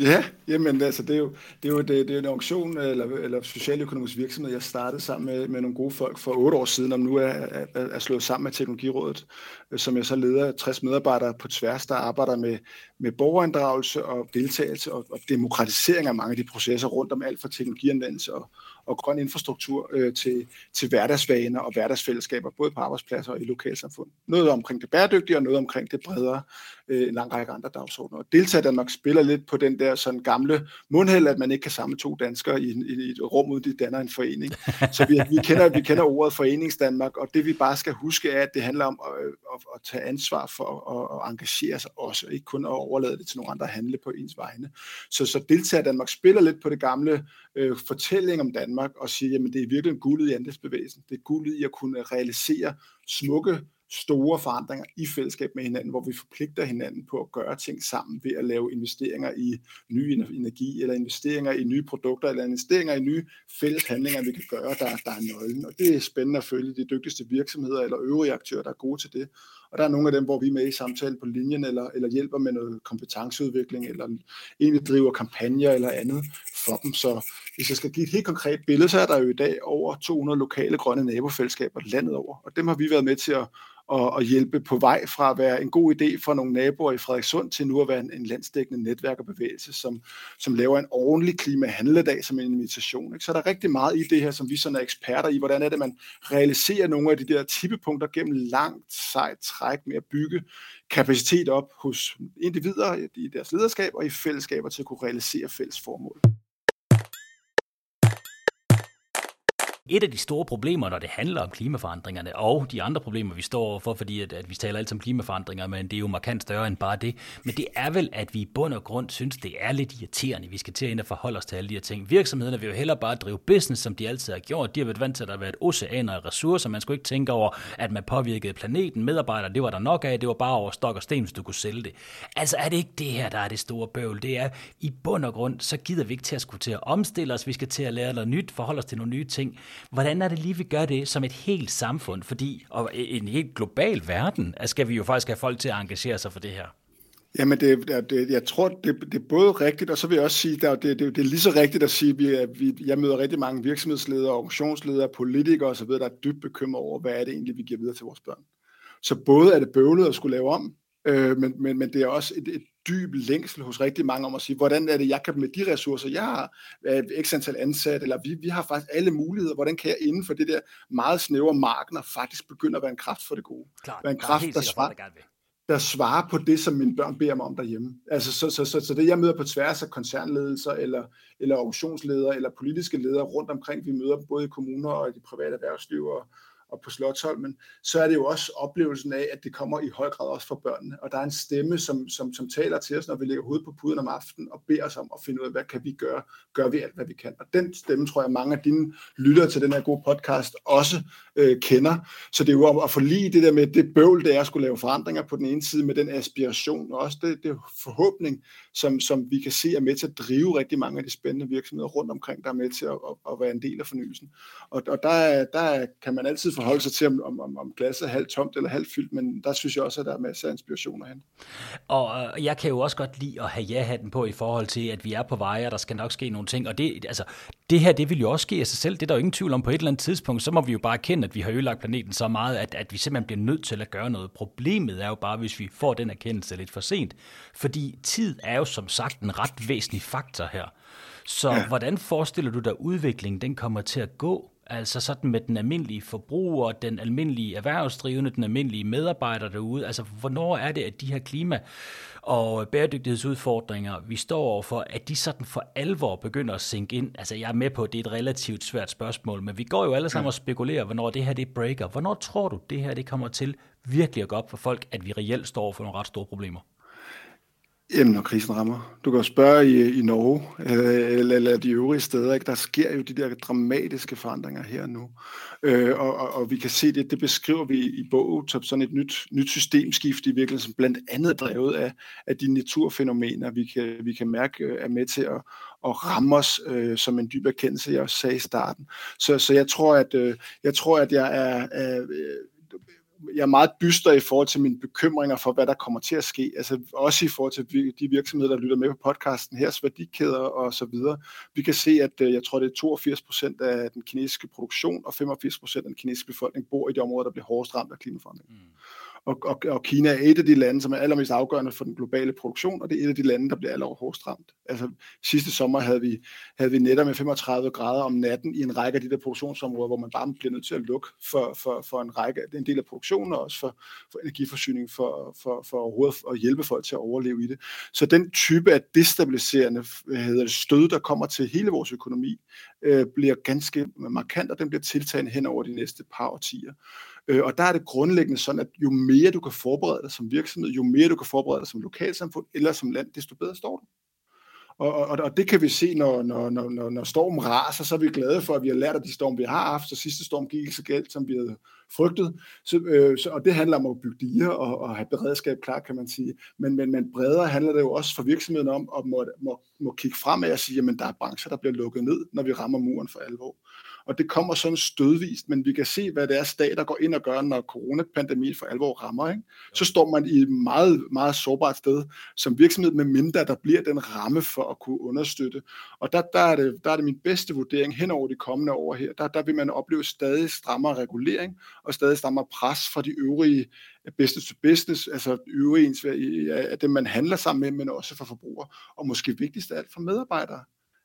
Ja, jamen altså, det er jo, det er jo det, det er en auktion eller, eller socialøkonomisk virksomhed, jeg startede sammen med, med nogle gode folk for otte år siden, og nu er, er, er slået sammen med Teknologirådet, øh, som jeg så leder 60 medarbejdere på tværs, der arbejder med, med borgerinddragelse og deltagelse og, og demokratisering af mange af de processer rundt om alt fra teknologianvendelse og, og grøn infrastruktur øh, til, til hverdagsvaner og hverdagsfællesskaber, både på arbejdspladser og i lokalsamfund. Noget omkring det bæredygtige og noget omkring det bredere, øh, en lang række andre dagsordner. Og Deltager Danmark spiller lidt på den der sådan gamle mundhæld, at man ikke kan samle to danskere i, i, i et rum, uden de danner en forening. Så vi, vi, kender, vi kender ordet Foreningsdanmark, og det vi bare skal huske er, at det handler om at, at, at tage ansvar for at, at engagere sig også, ikke kun at overlade det til nogle andre at handle på ens vegne. Så, så Deltager Danmark spiller lidt på det gamle øh, fortælling om Danmark og sige, jamen det er virkelig guldet i andelsbevægelsen. Det er guldet i at kunne realisere smukke store forandringer i fællesskab med hinanden, hvor vi forpligter hinanden på at gøre ting sammen ved at lave investeringer i ny energi, eller investeringer i nye produkter, eller investeringer i nye fælles handlinger, vi kan gøre, der, der er nøglen. Og det er spændende at følge de dygtigste virksomheder eller øvrige aktører, der er gode til det. Og der er nogle af dem, hvor vi er med i samtalen på linjen, eller, eller hjælper med noget kompetenceudvikling, eller egentlig driver kampagner eller andet for dem. Så hvis jeg skal give et helt konkret billede, så er der jo i dag over 200 lokale grønne nabofællesskaber landet over, og dem har vi været med til at, og, at hjælpe på vej fra at være en god idé for nogle naboer i Frederikssund til nu at være en, en landsdækkende netværk og bevægelse, som, som laver en ordentlig klimahandledag som en invitation. Ikke? Så der er rigtig meget i det her, som vi sådan er eksperter i. Hvordan er det, man realiserer nogle af de der tippepunkter gennem langt sejt træk med at bygge kapacitet op hos individer i deres lederskab og i fællesskaber til at kunne realisere fælles formål. Et af de store problemer, når det handler om klimaforandringerne, og de andre problemer, vi står overfor, fordi at, at vi taler altid om klimaforandringer, men det er jo markant større end bare det, men det er vel, at vi i bund og grund synes, det er lidt irriterende, vi skal til at ind og forholde os til alle de her ting. Virksomhederne vil jo hellere bare drive business, som de altid har gjort. De har været vant til, at der har været oceaner af ressourcer. Man skulle ikke tænke over, at man påvirkede planeten. Medarbejdere, det var der nok af. Det var bare over stok og sten, hvis du kunne sælge det. Altså er det ikke det her, der er det store bøvl. Det er i bund og grund, så gider vi ikke til at skulle til at omstille os. Vi skal til at lære noget nyt, forholde os til nogle nye ting. Hvordan er det lige, vi gør det som et helt samfund? Fordi, og en helt global verden, skal vi jo faktisk have folk til at engagere sig for det her. Jamen, det, det, jeg tror, det, det er både rigtigt, og så vil jeg også sige, at det, det, det er lige så rigtigt at sige, at vi, vi, jeg møder rigtig mange virksomhedsledere, organisationsledere, politikere osv., der er dybt bekymret over, hvad er det egentlig, vi giver videre til vores børn. Så både er det bøvlet at skulle lave om, øh, men, men, men det er også et, et dyb længsel hos rigtig mange om at sige, hvordan er det, jeg kan med de ressourcer, jeg har, x antal ansat, eller vi, vi har faktisk alle muligheder, hvordan kan jeg inden for det der meget snævre markeder faktisk begynde at være en kraft for det gode? Klart, være en kraft, der svarer, der svarer på det, som mine børn beder mig om derhjemme. Altså, så, så, så, så det, jeg møder på tværs af koncernledelser, eller, eller organisationsledere, eller politiske ledere rundt omkring, vi møder både i kommuner og i de private erhvervsliv, og, og på Slottsholmen, så er det jo også oplevelsen af, at det kommer i høj grad også fra børnene. Og der er en stemme, som, som, som taler til os, når vi lægger hovedet på puden om aftenen, og beder os om at finde ud af, hvad kan vi gøre? Gør vi alt, hvad vi kan? Og den stemme tror jeg, mange af dine lyttere til den her gode podcast også øh, kender. Så det er jo at forlige det der med det bøvl, det er at skulle lave forandringer på den ene side, med den aspiration, og også det, det forhåbning, som, som vi kan se er med til at drive rigtig mange af de spændende virksomheder rundt omkring, der er med til at, at, at være en del af fornyelsen. Og, og der, der kan man altid forholde sig til, om, om, om glasset er halvt tomt eller halvt fyldt, men der synes jeg også, at der er masser af inspirationer hen. Og øh, jeg kan jo også godt lide at have ja-hatten på i forhold til, at vi er på veje, og der skal nok ske nogle ting. Og det, altså, det her, det vil jo også ske af sig selv. Det er der jo ingen tvivl om på et eller andet tidspunkt. Så må vi jo bare erkende, at vi har ødelagt planeten så meget, at, at vi simpelthen bliver nødt til at gøre noget. Problemet er jo bare, hvis vi får den erkendelse lidt for sent. Fordi tid er jo som sagt en ret væsentlig faktor her. Så ja. hvordan forestiller du dig, udviklingen den kommer til at gå? Altså sådan med den almindelige forbruger, den almindelige erhvervsdrivende, den almindelige medarbejder derude. Altså hvornår er det, at de her klima- og bæredygtighedsudfordringer, vi står overfor, at de sådan for alvor begynder at sænke ind? Altså jeg er med på, at det er et relativt svært spørgsmål, men vi går jo alle sammen og spekulerer, hvornår det her det breaker. Hvornår tror du, det her det kommer til virkelig at gå op for folk, at vi reelt står for nogle ret store problemer? Jamen, når krisen rammer. Du kan jo spørge i, i Norge øh, eller, eller de øvrige steder. Ikke? Der sker jo de der dramatiske forandringer her nu. Øh, og, og, og vi kan se det, det beskriver vi i bogen som sådan et nyt, nyt systemskift i virkeligheden, som blandt andet er drevet af, af de naturfænomener, vi kan, vi kan mærke øh, er med til at, at ramme os øh, som en dyb erkendelse, jeg også sagde i starten. Så, så jeg tror, at øh, jeg tror, at jeg er, er øh, jeg er meget dyster i forhold til mine bekymringer for, hvad der kommer til at ske. Altså også i forhold til de virksomheder, der lytter med på podcasten, her, værdikæder og så videre. Vi kan se, at øh, jeg tror, det er 82 procent af den kinesiske produktion og 85 procent af den kinesiske befolkning bor i de områder, der bliver hårdest ramt af klimaforandring. Mm. Og, og, og Kina er et af de lande, som er allermest afgørende for den globale produktion, og det er et af de lande, der bliver allerhårdest ramt. Altså sidste sommer havde vi, havde vi netter med 35 grader om natten i en række af de der produktionsområder, hvor man bare bliver nødt til at lukke for, for, for en række, en del af produktionen, og også for, for energiforsyning, for, for, for overhovedet at hjælpe folk til at overleve i det. Så den type af destabiliserende hedder det, stød, der kommer til hele vores økonomi, øh, bliver ganske markant, og den bliver tiltagende hen over de næste par årtier. Øh, og der er det grundlæggende sådan, at jo mere du kan forberede dig som virksomhed, jo mere du kan forberede dig som lokalsamfund eller som land, desto bedre står du. Og, og, og det kan vi se, når, når, når, når stormen raser, så er vi glade for, at vi har lært af de storm, vi har haft, så sidste storm gik ikke så galt, som vi havde frygtet. Så, øh, så, og det handler om at bygge diger og, og have beredskab klar, kan man sige. Men, men, men bredere handler det jo også for virksomheden om at må, må, må kigge fremad og sige, at der er brancher, der bliver lukket ned, når vi rammer muren for alvor og det kommer sådan stødvist, men vi kan se, hvad det er, stater går ind og gør, når coronapandemien for alvor rammer. Ikke? Så står man i et meget, meget sårbart sted som virksomhed, med mindre der bliver den ramme for at kunne understøtte. Og der, der, er, det, der er det min bedste vurdering hen over de kommende år her. Der, der vil man opleve stadig strammere regulering og stadig strammere pres fra de øvrige business to business, altså øvrige af dem, man handler sammen med, men også for forbrugere, og måske vigtigst af alt for medarbejdere.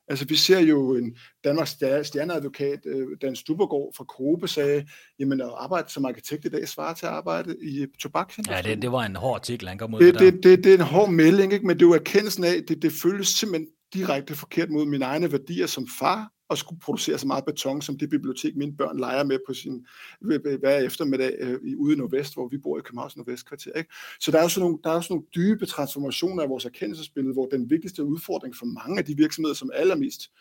Altså vi ser jo en Danmarks stjerneadvokat, øh, Dan Stubergaard fra Kobe, sagde, jamen at arbejde som arkitekt i dag svarer til at arbejde i tobaksindustrien. Ja, det, det var en hård artikel, han kom ud det, det, det, det er en hård melding, ikke? men det er jo erkendelsen af, det, det føles simpelthen direkte forkert mod mine egne værdier som far, at skulle producere så meget beton, som det bibliotek, mine børn leger med på sin hver eftermiddag øh, ude i Nordvest, hvor vi bor i Københavns Nordvestkvarter. Ikke? Så der er jo sådan nogle, der er jo sådan nogle dybe transformationer af vores erkendelsesbillede, hvor den vigtigste udfordring for mange af de virksomheder, som allermest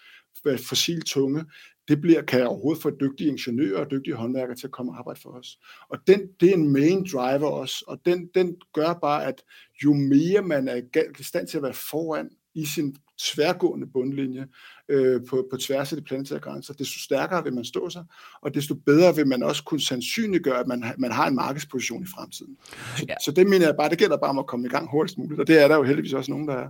fossiltunge, det bliver, kan jeg overhovedet få dygtige ingeniører og dygtige håndværkere til at komme og arbejde for os. Og den, det er en main driver også, og den, den gør bare, at jo mere man er i stand til at være foran i sin tværgående bundlinje øh, på, på tværs af de planetære grænser, desto stærkere vil man stå sig, og desto bedre vil man også kunne sandsynliggøre, at man, man har en markedsposition i fremtiden. Så, ja. så det mener jeg bare, det gælder bare om at komme i gang hurtigst muligt, og det er der jo heldigvis også nogen, der er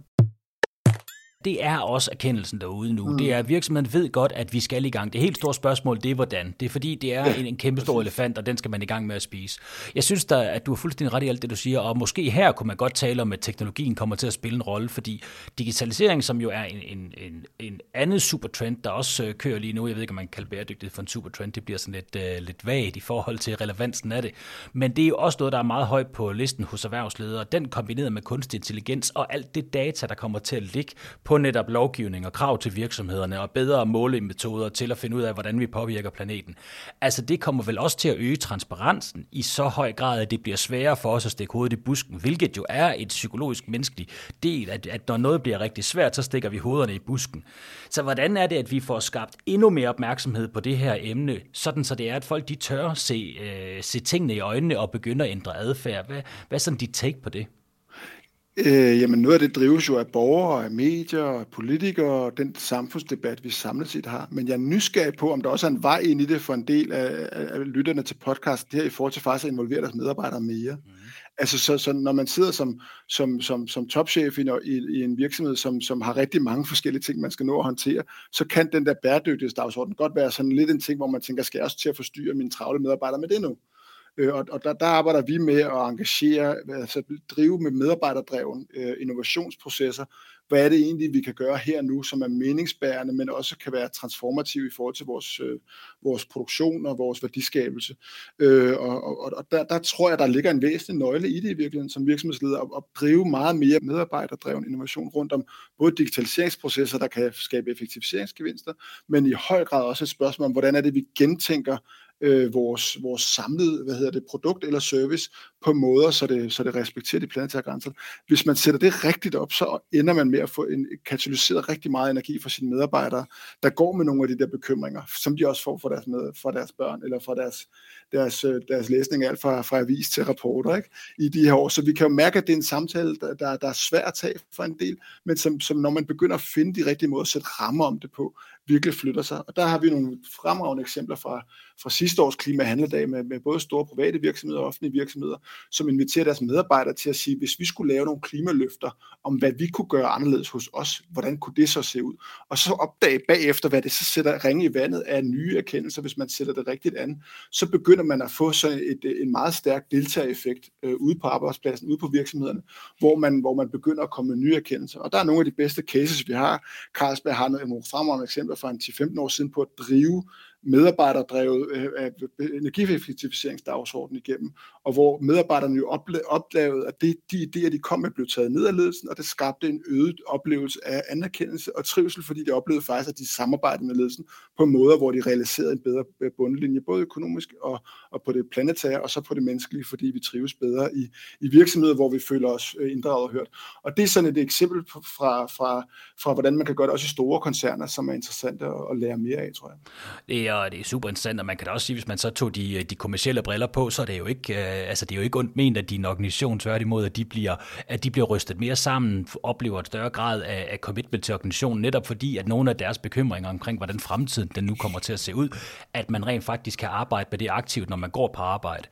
det er også erkendelsen derude nu. Mm. Det er, at virksomheden ved godt, at vi skal i gang. Det helt store spørgsmål, det er hvordan. Det er fordi, det er en, en kæmpe stor elefant, og den skal man i gang med at spise. Jeg synes da, at du har fuldstændig ret i alt det, du siger, og måske her kunne man godt tale om, at teknologien kommer til at spille en rolle, fordi digitalisering, som jo er en, en, en, en anden supertrend, der også øh, kører lige nu, jeg ved ikke, om man kan kalde bæredygtighed for en supertrend, det bliver sådan lidt, uh, lidt vagt i forhold til relevansen af det. Men det er jo også noget, der er meget højt på listen hos erhvervsledere. Den kombineret med kunstig intelligens og alt det data, der kommer til at ligge på netop lovgivning og krav til virksomhederne og bedre målemetoder til at finde ud af, hvordan vi påvirker planeten. Altså det kommer vel også til at øge transparensen i så høj grad, at det bliver sværere for os at stikke hovedet i busken, hvilket jo er et psykologisk menneskelig del, at, at når noget bliver rigtig svært, så stikker vi hovederne i busken. Så hvordan er det, at vi får skabt endnu mere opmærksomhed på det her emne, sådan så det er, at folk de tør se, øh, se tingene i øjnene og begynder at ændre adfærd? Hvad, hvad er sådan dit take på det? Øh, jamen noget af det drives jo af borgere, af medier, af politikere, og den samfundsdebat, vi samlet set har. Men jeg er nysgerrig på, om der også er en vej ind i det for en del af, af lytterne til podcasten her, i forhold til faktisk at involvere deres medarbejdere mere. Mm. Altså så, så når man sidder som, som, som, som topchef i, i, i en virksomhed, som, som har rigtig mange forskellige ting, man skal nå at håndtere, så kan den der bæredygtighedsdagsorden godt være sådan lidt en ting, hvor man tænker, skal jeg også til at forstyrre mine travle medarbejdere med det nu? Øh, og og der, der arbejder vi med at engagere, altså drive med medarbejderdreven øh, innovationsprocesser. Hvad er det egentlig, vi kan gøre her nu, som er meningsbærende, men også kan være transformativ i forhold til vores, øh, vores produktion og vores værdiskabelse. Øh, og og, og der, der tror jeg, der ligger en væsentlig nøgle i det i virkeligheden som virksomhedsleder, at, at drive meget mere medarbejderdreven innovation rundt om både digitaliseringsprocesser, der kan skabe effektiviseringsgevinster, men i høj grad også et spørgsmål om, hvordan er det, vi gentænker øh, vores, vores samlede hvad hedder det, produkt eller service på måder, så det, så det respekterer de planetære grænser. Hvis man sætter det rigtigt op, så ender man med at få en, katalyseret rigtig meget energi fra sine medarbejdere, der går med nogle af de der bekymringer, som de også får fra deres, med, fra deres børn eller fra deres, deres, øh, deres læsning, alt fra, fra avis til rapporter ikke? i de her år. Så vi kan jo mærke, at det er en samtale, der, der, der er svært at tage for en del, men som, som når man begynder at finde de rigtige måder at sætte rammer om det på, virkelig flytter sig. Og der har vi nogle fremragende eksempler fra, fra sidste års klimahandledag med, med både store private virksomheder og offentlige virksomheder, som inviterer deres medarbejdere til at sige, hvis vi skulle lave nogle klimaløfter om, hvad vi kunne gøre anderledes hos os, hvordan kunne det så se ud? Og så opdage bagefter, hvad det så sætter ringe i vandet af nye erkendelser, hvis man sætter det rigtigt an, så begynder man at få sådan et, en meget stærk deltagereffekt øh, ude på arbejdspladsen, ude på virksomhederne, hvor man, hvor man begynder at komme med nye erkendelser. Og der er nogle af de bedste cases, vi har. Carlsberg har nogle fremragende eksempler fra en 10-15 år siden på at drive medarbejderdrevet øh, energieffektiviseringsdagsorden igennem, og hvor medarbejderne jo oplevede, at det, de idéer, de kom med, blev taget ned af ledelsen, og det skabte en øget oplevelse af anerkendelse og trivsel, fordi de oplevede faktisk, at de samarbejdede med ledelsen på måder, hvor de realiserede en bedre øh, bundlinje, både økonomisk og, og på det planetære, og så på det menneskelige, fordi vi trives bedre i, i virksomheder, hvor vi føler os øh, inddraget og hørt. Og det er sådan et eksempel fra, fra, fra hvordan man kan gøre det også i store koncerner, som er interessant at, at lære mere af, tror jeg. Det er, det er super interessant, og man kan da også sige, hvis man så tog de, de kommercielle briller på, så er det jo ikke, øh, Øh, altså det er jo ikke ondt ment, at din organisation tværtimod, at de bliver, at de bliver rystet mere sammen, oplever et større grad af, af commitment til organisationen, netop fordi, at nogle af deres bekymringer omkring, hvordan fremtiden den nu kommer til at se ud, at man rent faktisk kan arbejde med det aktivt, når man går på arbejde.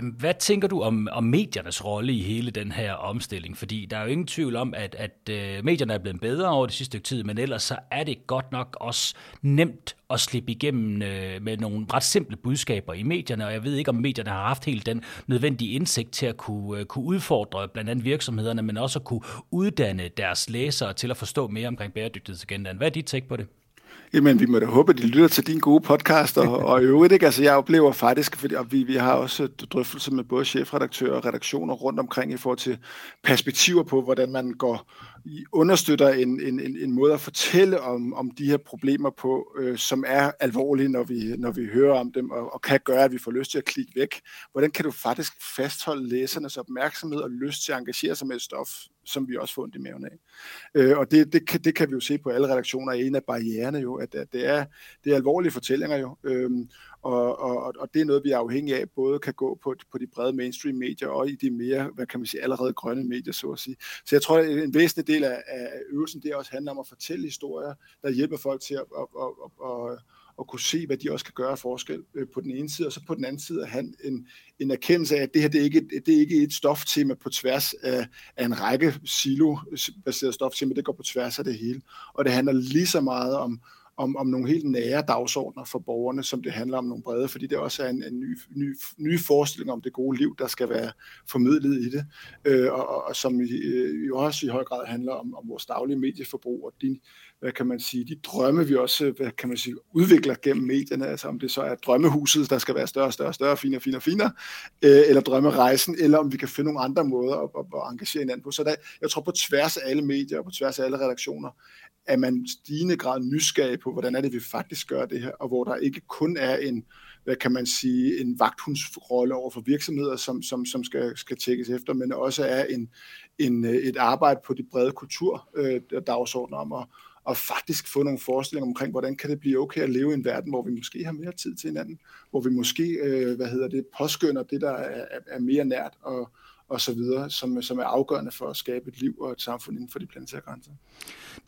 Hvad tænker du om, om mediernes rolle i hele den her omstilling? Fordi der er jo ingen tvivl om, at, at øh, medierne er blevet bedre over det sidste stykke tid, men ellers så er det godt nok også nemt at slippe igennem øh, med nogle ret simple budskaber i medierne, og jeg ved ikke, om medierne har haft helt den nødvendige indsigt til at kunne, øh, kunne udfordre blandt andet virksomhederne, men også at kunne uddanne deres læsere til at forstå mere omkring bæredygtighedsagendaen. Hvad er dit take på det? Jamen, vi må da håbe, at de lytter til din gode podcast, og, og i øvrigt, ikke? Altså, jeg oplever faktisk, fordi og vi, vi har også drøftelser med både chefredaktører og redaktioner rundt omkring i forhold til perspektiver på, hvordan man går understøtter en, en, en, en måde at fortælle om, om de her problemer på, øh, som er alvorlige, når vi, når vi hører om dem, og, og kan gøre, at vi får lyst til at klikke væk. Hvordan kan du faktisk fastholde læsernes opmærksomhed og lyst til at engagere sig med et stof, som vi også får ondt i maven af. Øh, og det, det, kan, det kan vi jo se på alle redaktioner, en af barriererne jo, at, at det, er, det er alvorlige fortællinger jo, øhm, og, og, og det er noget, vi er afhængige af, både kan gå på, på de brede mainstream medier og i de mere, hvad kan man sige, allerede grønne medier, så at sige. Så jeg tror, at en væsentlig del af, af øvelsen, det også handler om at fortælle historier, der hjælper folk til at, at, at, at, at at kunne se, hvad de også kan gøre forskel øh, på den ene side, og så på den anden side at have en, en erkendelse af, at det her det er, ikke, det er ikke et stoftema på tværs af, af en række silo-baseret stoftema, det går på tværs af det hele. Og det handler lige så meget om, om, om nogle helt nære dagsordner for borgerne, som det handler om nogle brede, fordi det også er en, en ny, ny, ny forestilling om det gode liv, der skal være formidlet i det, øh, og, og som i, øh, jo også i høj grad handler om, om vores daglige medieforbrug og de, hvad kan man sige, de drømme, vi også hvad kan man sige, udvikler gennem medierne, altså om det så er drømmehuset, der skal være større, større, større, finere, finere, finere, øh, eller drømmerejsen, eller om vi kan finde nogle andre måder at, at, at engagere hinanden på. Så der, jeg tror på tværs af alle medier og på tværs af alle redaktioner, at man stigende grad nysgerrig på, hvordan er det, vi faktisk gør det her, og hvor der ikke kun er en, hvad kan man sige, en vagthundsrolle over for virksomheder, som, som, som skal, skal tjekkes efter, men også er en, en, øh, et arbejde på de brede kulturdagsordner øh, om at, og faktisk få nogle forestillinger omkring, hvordan kan det blive okay at leve i en verden, hvor vi måske har mere tid til hinanden, hvor vi måske, øh, hvad hedder det, påskynder det, der er, er mere nært og, og så videre, som, som er afgørende for at skabe et liv og et samfund inden for de planetære grænser.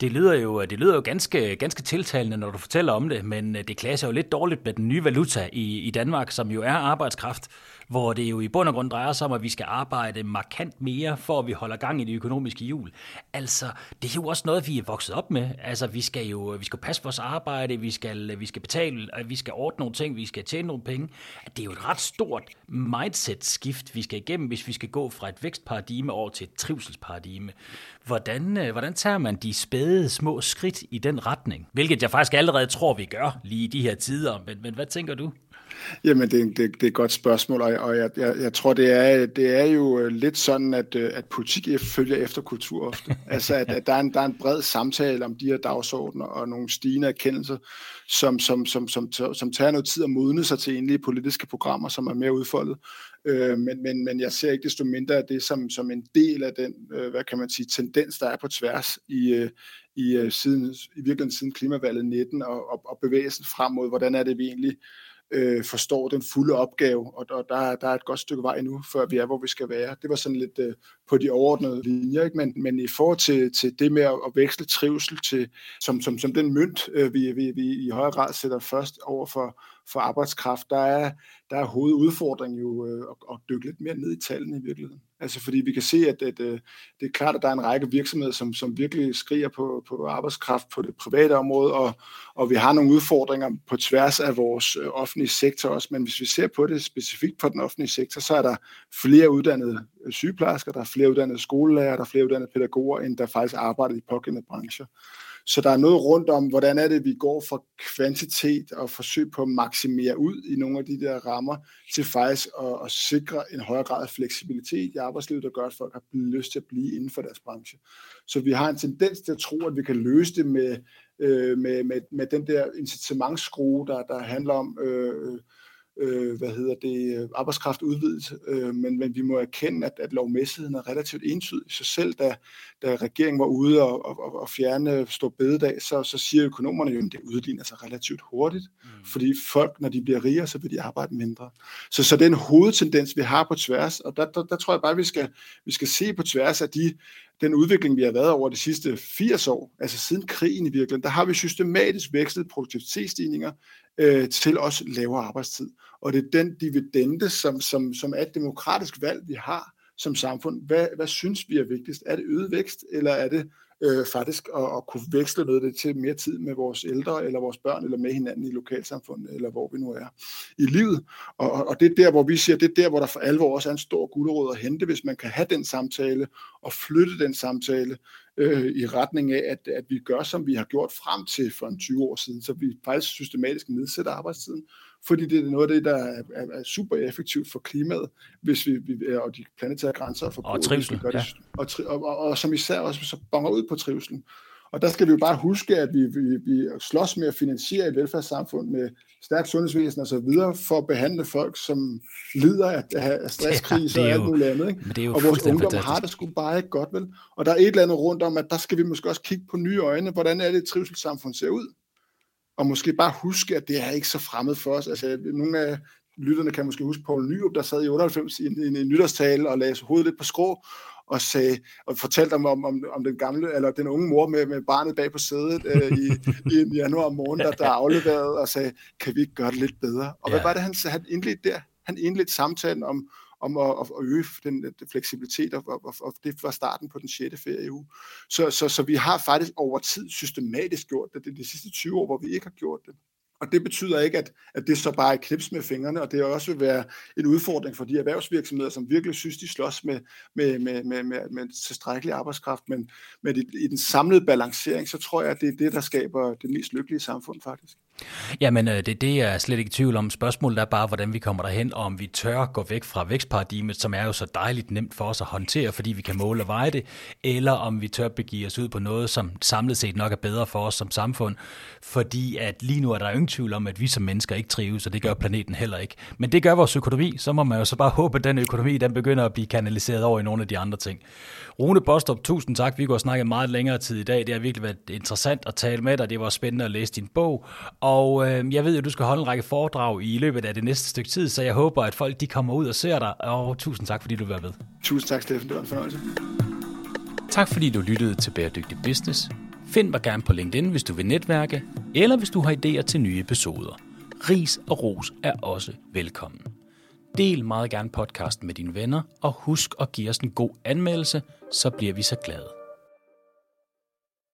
Det lyder jo, det lyder jo ganske, ganske tiltalende, når du fortæller om det, men øh, det klasser jo lidt dårligt med den nye valuta i, i Danmark, som jo er arbejdskraft hvor det jo i bund og grund drejer sig om, at vi skal arbejde markant mere, for at vi holder gang i det økonomiske hjul. Altså, det er jo også noget, vi er vokset op med. Altså, vi skal jo vi skal passe vores arbejde, vi skal, vi skal betale, øh, vi skal ordne nogle ting, vi skal tjene nogle penge. Det er jo et ret stort mindset-skift, vi skal igennem, hvis vi skal gå fra et vækstparadigme over til et trivselsparadigme. Hvordan, øh, hvordan tager man de spæde små skridt i den retning? Hvilket jeg faktisk allerede tror, vi gør lige i de her tider. Men, men hvad tænker du? Jamen, det, det, det er et godt spørgsmål, og, og jeg, jeg, jeg tror, det er, det er jo øh, lidt sådan, at, øh, at politik følger efter kultur ofte. altså, at, at der, er en, der er en bred samtale om de her dagsordner og nogle stigende erkendelser, som, som, som, som, som, tager noget tid at modne sig til egentlige politiske programmer, som er mere udfoldet. Øh, men, men, men jeg ser ikke desto mindre af det som, som en del af den, øh, hvad kan man sige, tendens, der er på tværs i, øh, i, siden, i virkeligheden siden klimavalget 19 og, og, og bevægelsen frem mod, hvordan er det, vi egentlig øh, forstår den fulde opgave, og, og der, der er et godt stykke vej nu, før vi er, hvor vi skal være. Det var sådan lidt øh, på de overordnede linjer, ikke? Men, men i forhold til, til det med at, at veksle trivsel til, som, som, som den mønt, øh, vi, vi, vi i højere grad sætter først over for, for arbejdskraft, der er, der er hovedudfordringen jo øh, at, at dykke lidt mere ned i tallene i virkeligheden. Altså fordi vi kan se, at, at, at det er klart, at der er en række virksomheder, som, som virkelig skriger på, på arbejdskraft på det private område, og, og vi har nogle udfordringer på tværs af vores øh, offentlige sektor også. Men hvis vi ser på det specifikt på den offentlige sektor, så er der flere uddannede øh, sygeplejersker, der er flere uddannede skolelærer, der er flere uddannede pædagoger, end der faktisk arbejder i pågældende brancher. Så der er noget rundt om, hvordan er det, vi går fra kvantitet og forsøg på at maksimere ud i nogle af de der rammer, til faktisk at, at sikre en højere grad af fleksibilitet i arbejdslivet, der gør, at folk har lyst til at blive inden for deres branche. Så vi har en tendens til at tro, at vi kan løse det med, øh, med, med, med den der incitamentsskrue, der, der handler om... Øh, øh, hvad hedder det, arbejdskraft udvidet, øh, men, men vi må erkende, at, at lovmæssigheden er relativt entydig. Så selv da, da regeringen var ude og, og, og fjerne stor bededag, så, så siger økonomerne jo, at det udligner sig relativt hurtigt, mm. fordi folk, når de bliver rigere, så vil de arbejde mindre. Så, så det er en hovedtendens, vi har på tværs, og der, der, der tror jeg bare, at vi skal, vi skal se på tværs af de, den udvikling, vi har været over de sidste 80 år, altså siden krigen i virkeligheden, der har vi systematisk vekslet produktivitetsstigninger øh, til også lavere arbejdstid. Og det er den dividende, som, som, som er et demokratisk valg, vi har som samfund. Hvad, hvad synes vi er vigtigst? Er det øget vækst, eller er det øh, faktisk at, at kunne veksle noget af det til mere tid med vores ældre, eller vores børn, eller med hinanden i lokalsamfundet, eller hvor vi nu er i livet. Og, og det er der, hvor vi siger, det er der, hvor der for alvor også er en stor guldråd at hente, hvis man kan have den samtale, og flytte den samtale øh, i retning af, at, at vi gør, som vi har gjort frem til for en 20 år siden, så vi faktisk systematisk nedsætter arbejdstiden, fordi det er noget af det, der er, er, er super effektivt for klimaet, hvis vi, vi og de planetære grænser for og trivsel, gør det, ja. og, tri, og, og, og, som især også så bonger ud på trivselen. Og der skal vi jo bare huske, at vi, vi, vi slås med at finansiere et velfærdssamfund med stærkt sundhedsvæsen og så videre, for at behandle folk, som lider af, af stresskriser ja, og alt muligt andet. Ikke? Det er jo og vores ungdom fantastisk. har det sgu bare ikke godt, vel? Og der er et eller andet rundt om, at der skal vi måske også kigge på nye øjne, hvordan er det, et trivselssamfund ser ud? Og måske bare huske, at det er ikke så fremmed for os. Altså, nogle af lytterne kan måske huske Poul Nyrup, der sad i 98 i en, i en nytårstale og lagde hovedet lidt på skrå, og, sagde, og fortalte om, om, om, om den gamle, eller den unge mor med, med barnet bag på sædet øh, i, i en januar morgen, der, der afleverede og sagde, kan vi ikke gøre det lidt bedre? Og ja. hvad var det, han, han indledte der? Han indledte samtalen om, om at, at øge den, den fleksibilitet, og, og, og det var starten på den 6. ferieuge. Så, så, så vi har faktisk over tid systematisk gjort det. Det er de sidste 20 år, hvor vi ikke har gjort det. Og det betyder ikke, at, at det så bare er knips med fingrene, og det også vil være en udfordring for de erhvervsvirksomheder, som virkelig synes, de slås med, med, med, med, med, med tilstrækkelig arbejdskraft. Men, men i, i den samlede balancering, så tror jeg, at det er det, der skaber det mest lykkelige samfund faktisk. Jamen, øh, det, det er slet ikke i tvivl om. Spørgsmålet er bare, hvordan vi kommer derhen, og om vi tør gå væk fra vækstparadigmet, som er jo så dejligt nemt for os at håndtere, fordi vi kan måle og veje det, eller om vi tør begive os ud på noget, som samlet set nok er bedre for os som samfund, fordi at lige nu er der ingen tvivl om, at vi som mennesker ikke trives, og det gør planeten heller ikke. Men det gør vores økonomi, så må man jo så bare håbe, at den økonomi den begynder at blive kanaliseret over i nogle af de andre ting. Rune Bostrup, tusind tak. Vi går snakke snakket meget længere tid i dag. Det har virkelig været interessant at tale med dig. Det var spændende at læse din bog. Og øh, jeg ved at du skal holde en række foredrag i løbet af det næste stykke tid, så jeg håber, at folk de kommer ud og ser dig. Og tusind tak, fordi du var med. Tusind tak, Steffen. Det var en fornøjelse. Tak fordi du lyttede til Bæredygtig Business. Find mig gerne på LinkedIn, hvis du vil netværke, eller hvis du har idéer til nye episoder. Ris og ros er også velkommen. Del meget gerne podcasten med dine venner, og husk at give os en god anmeldelse, så bliver vi så glade.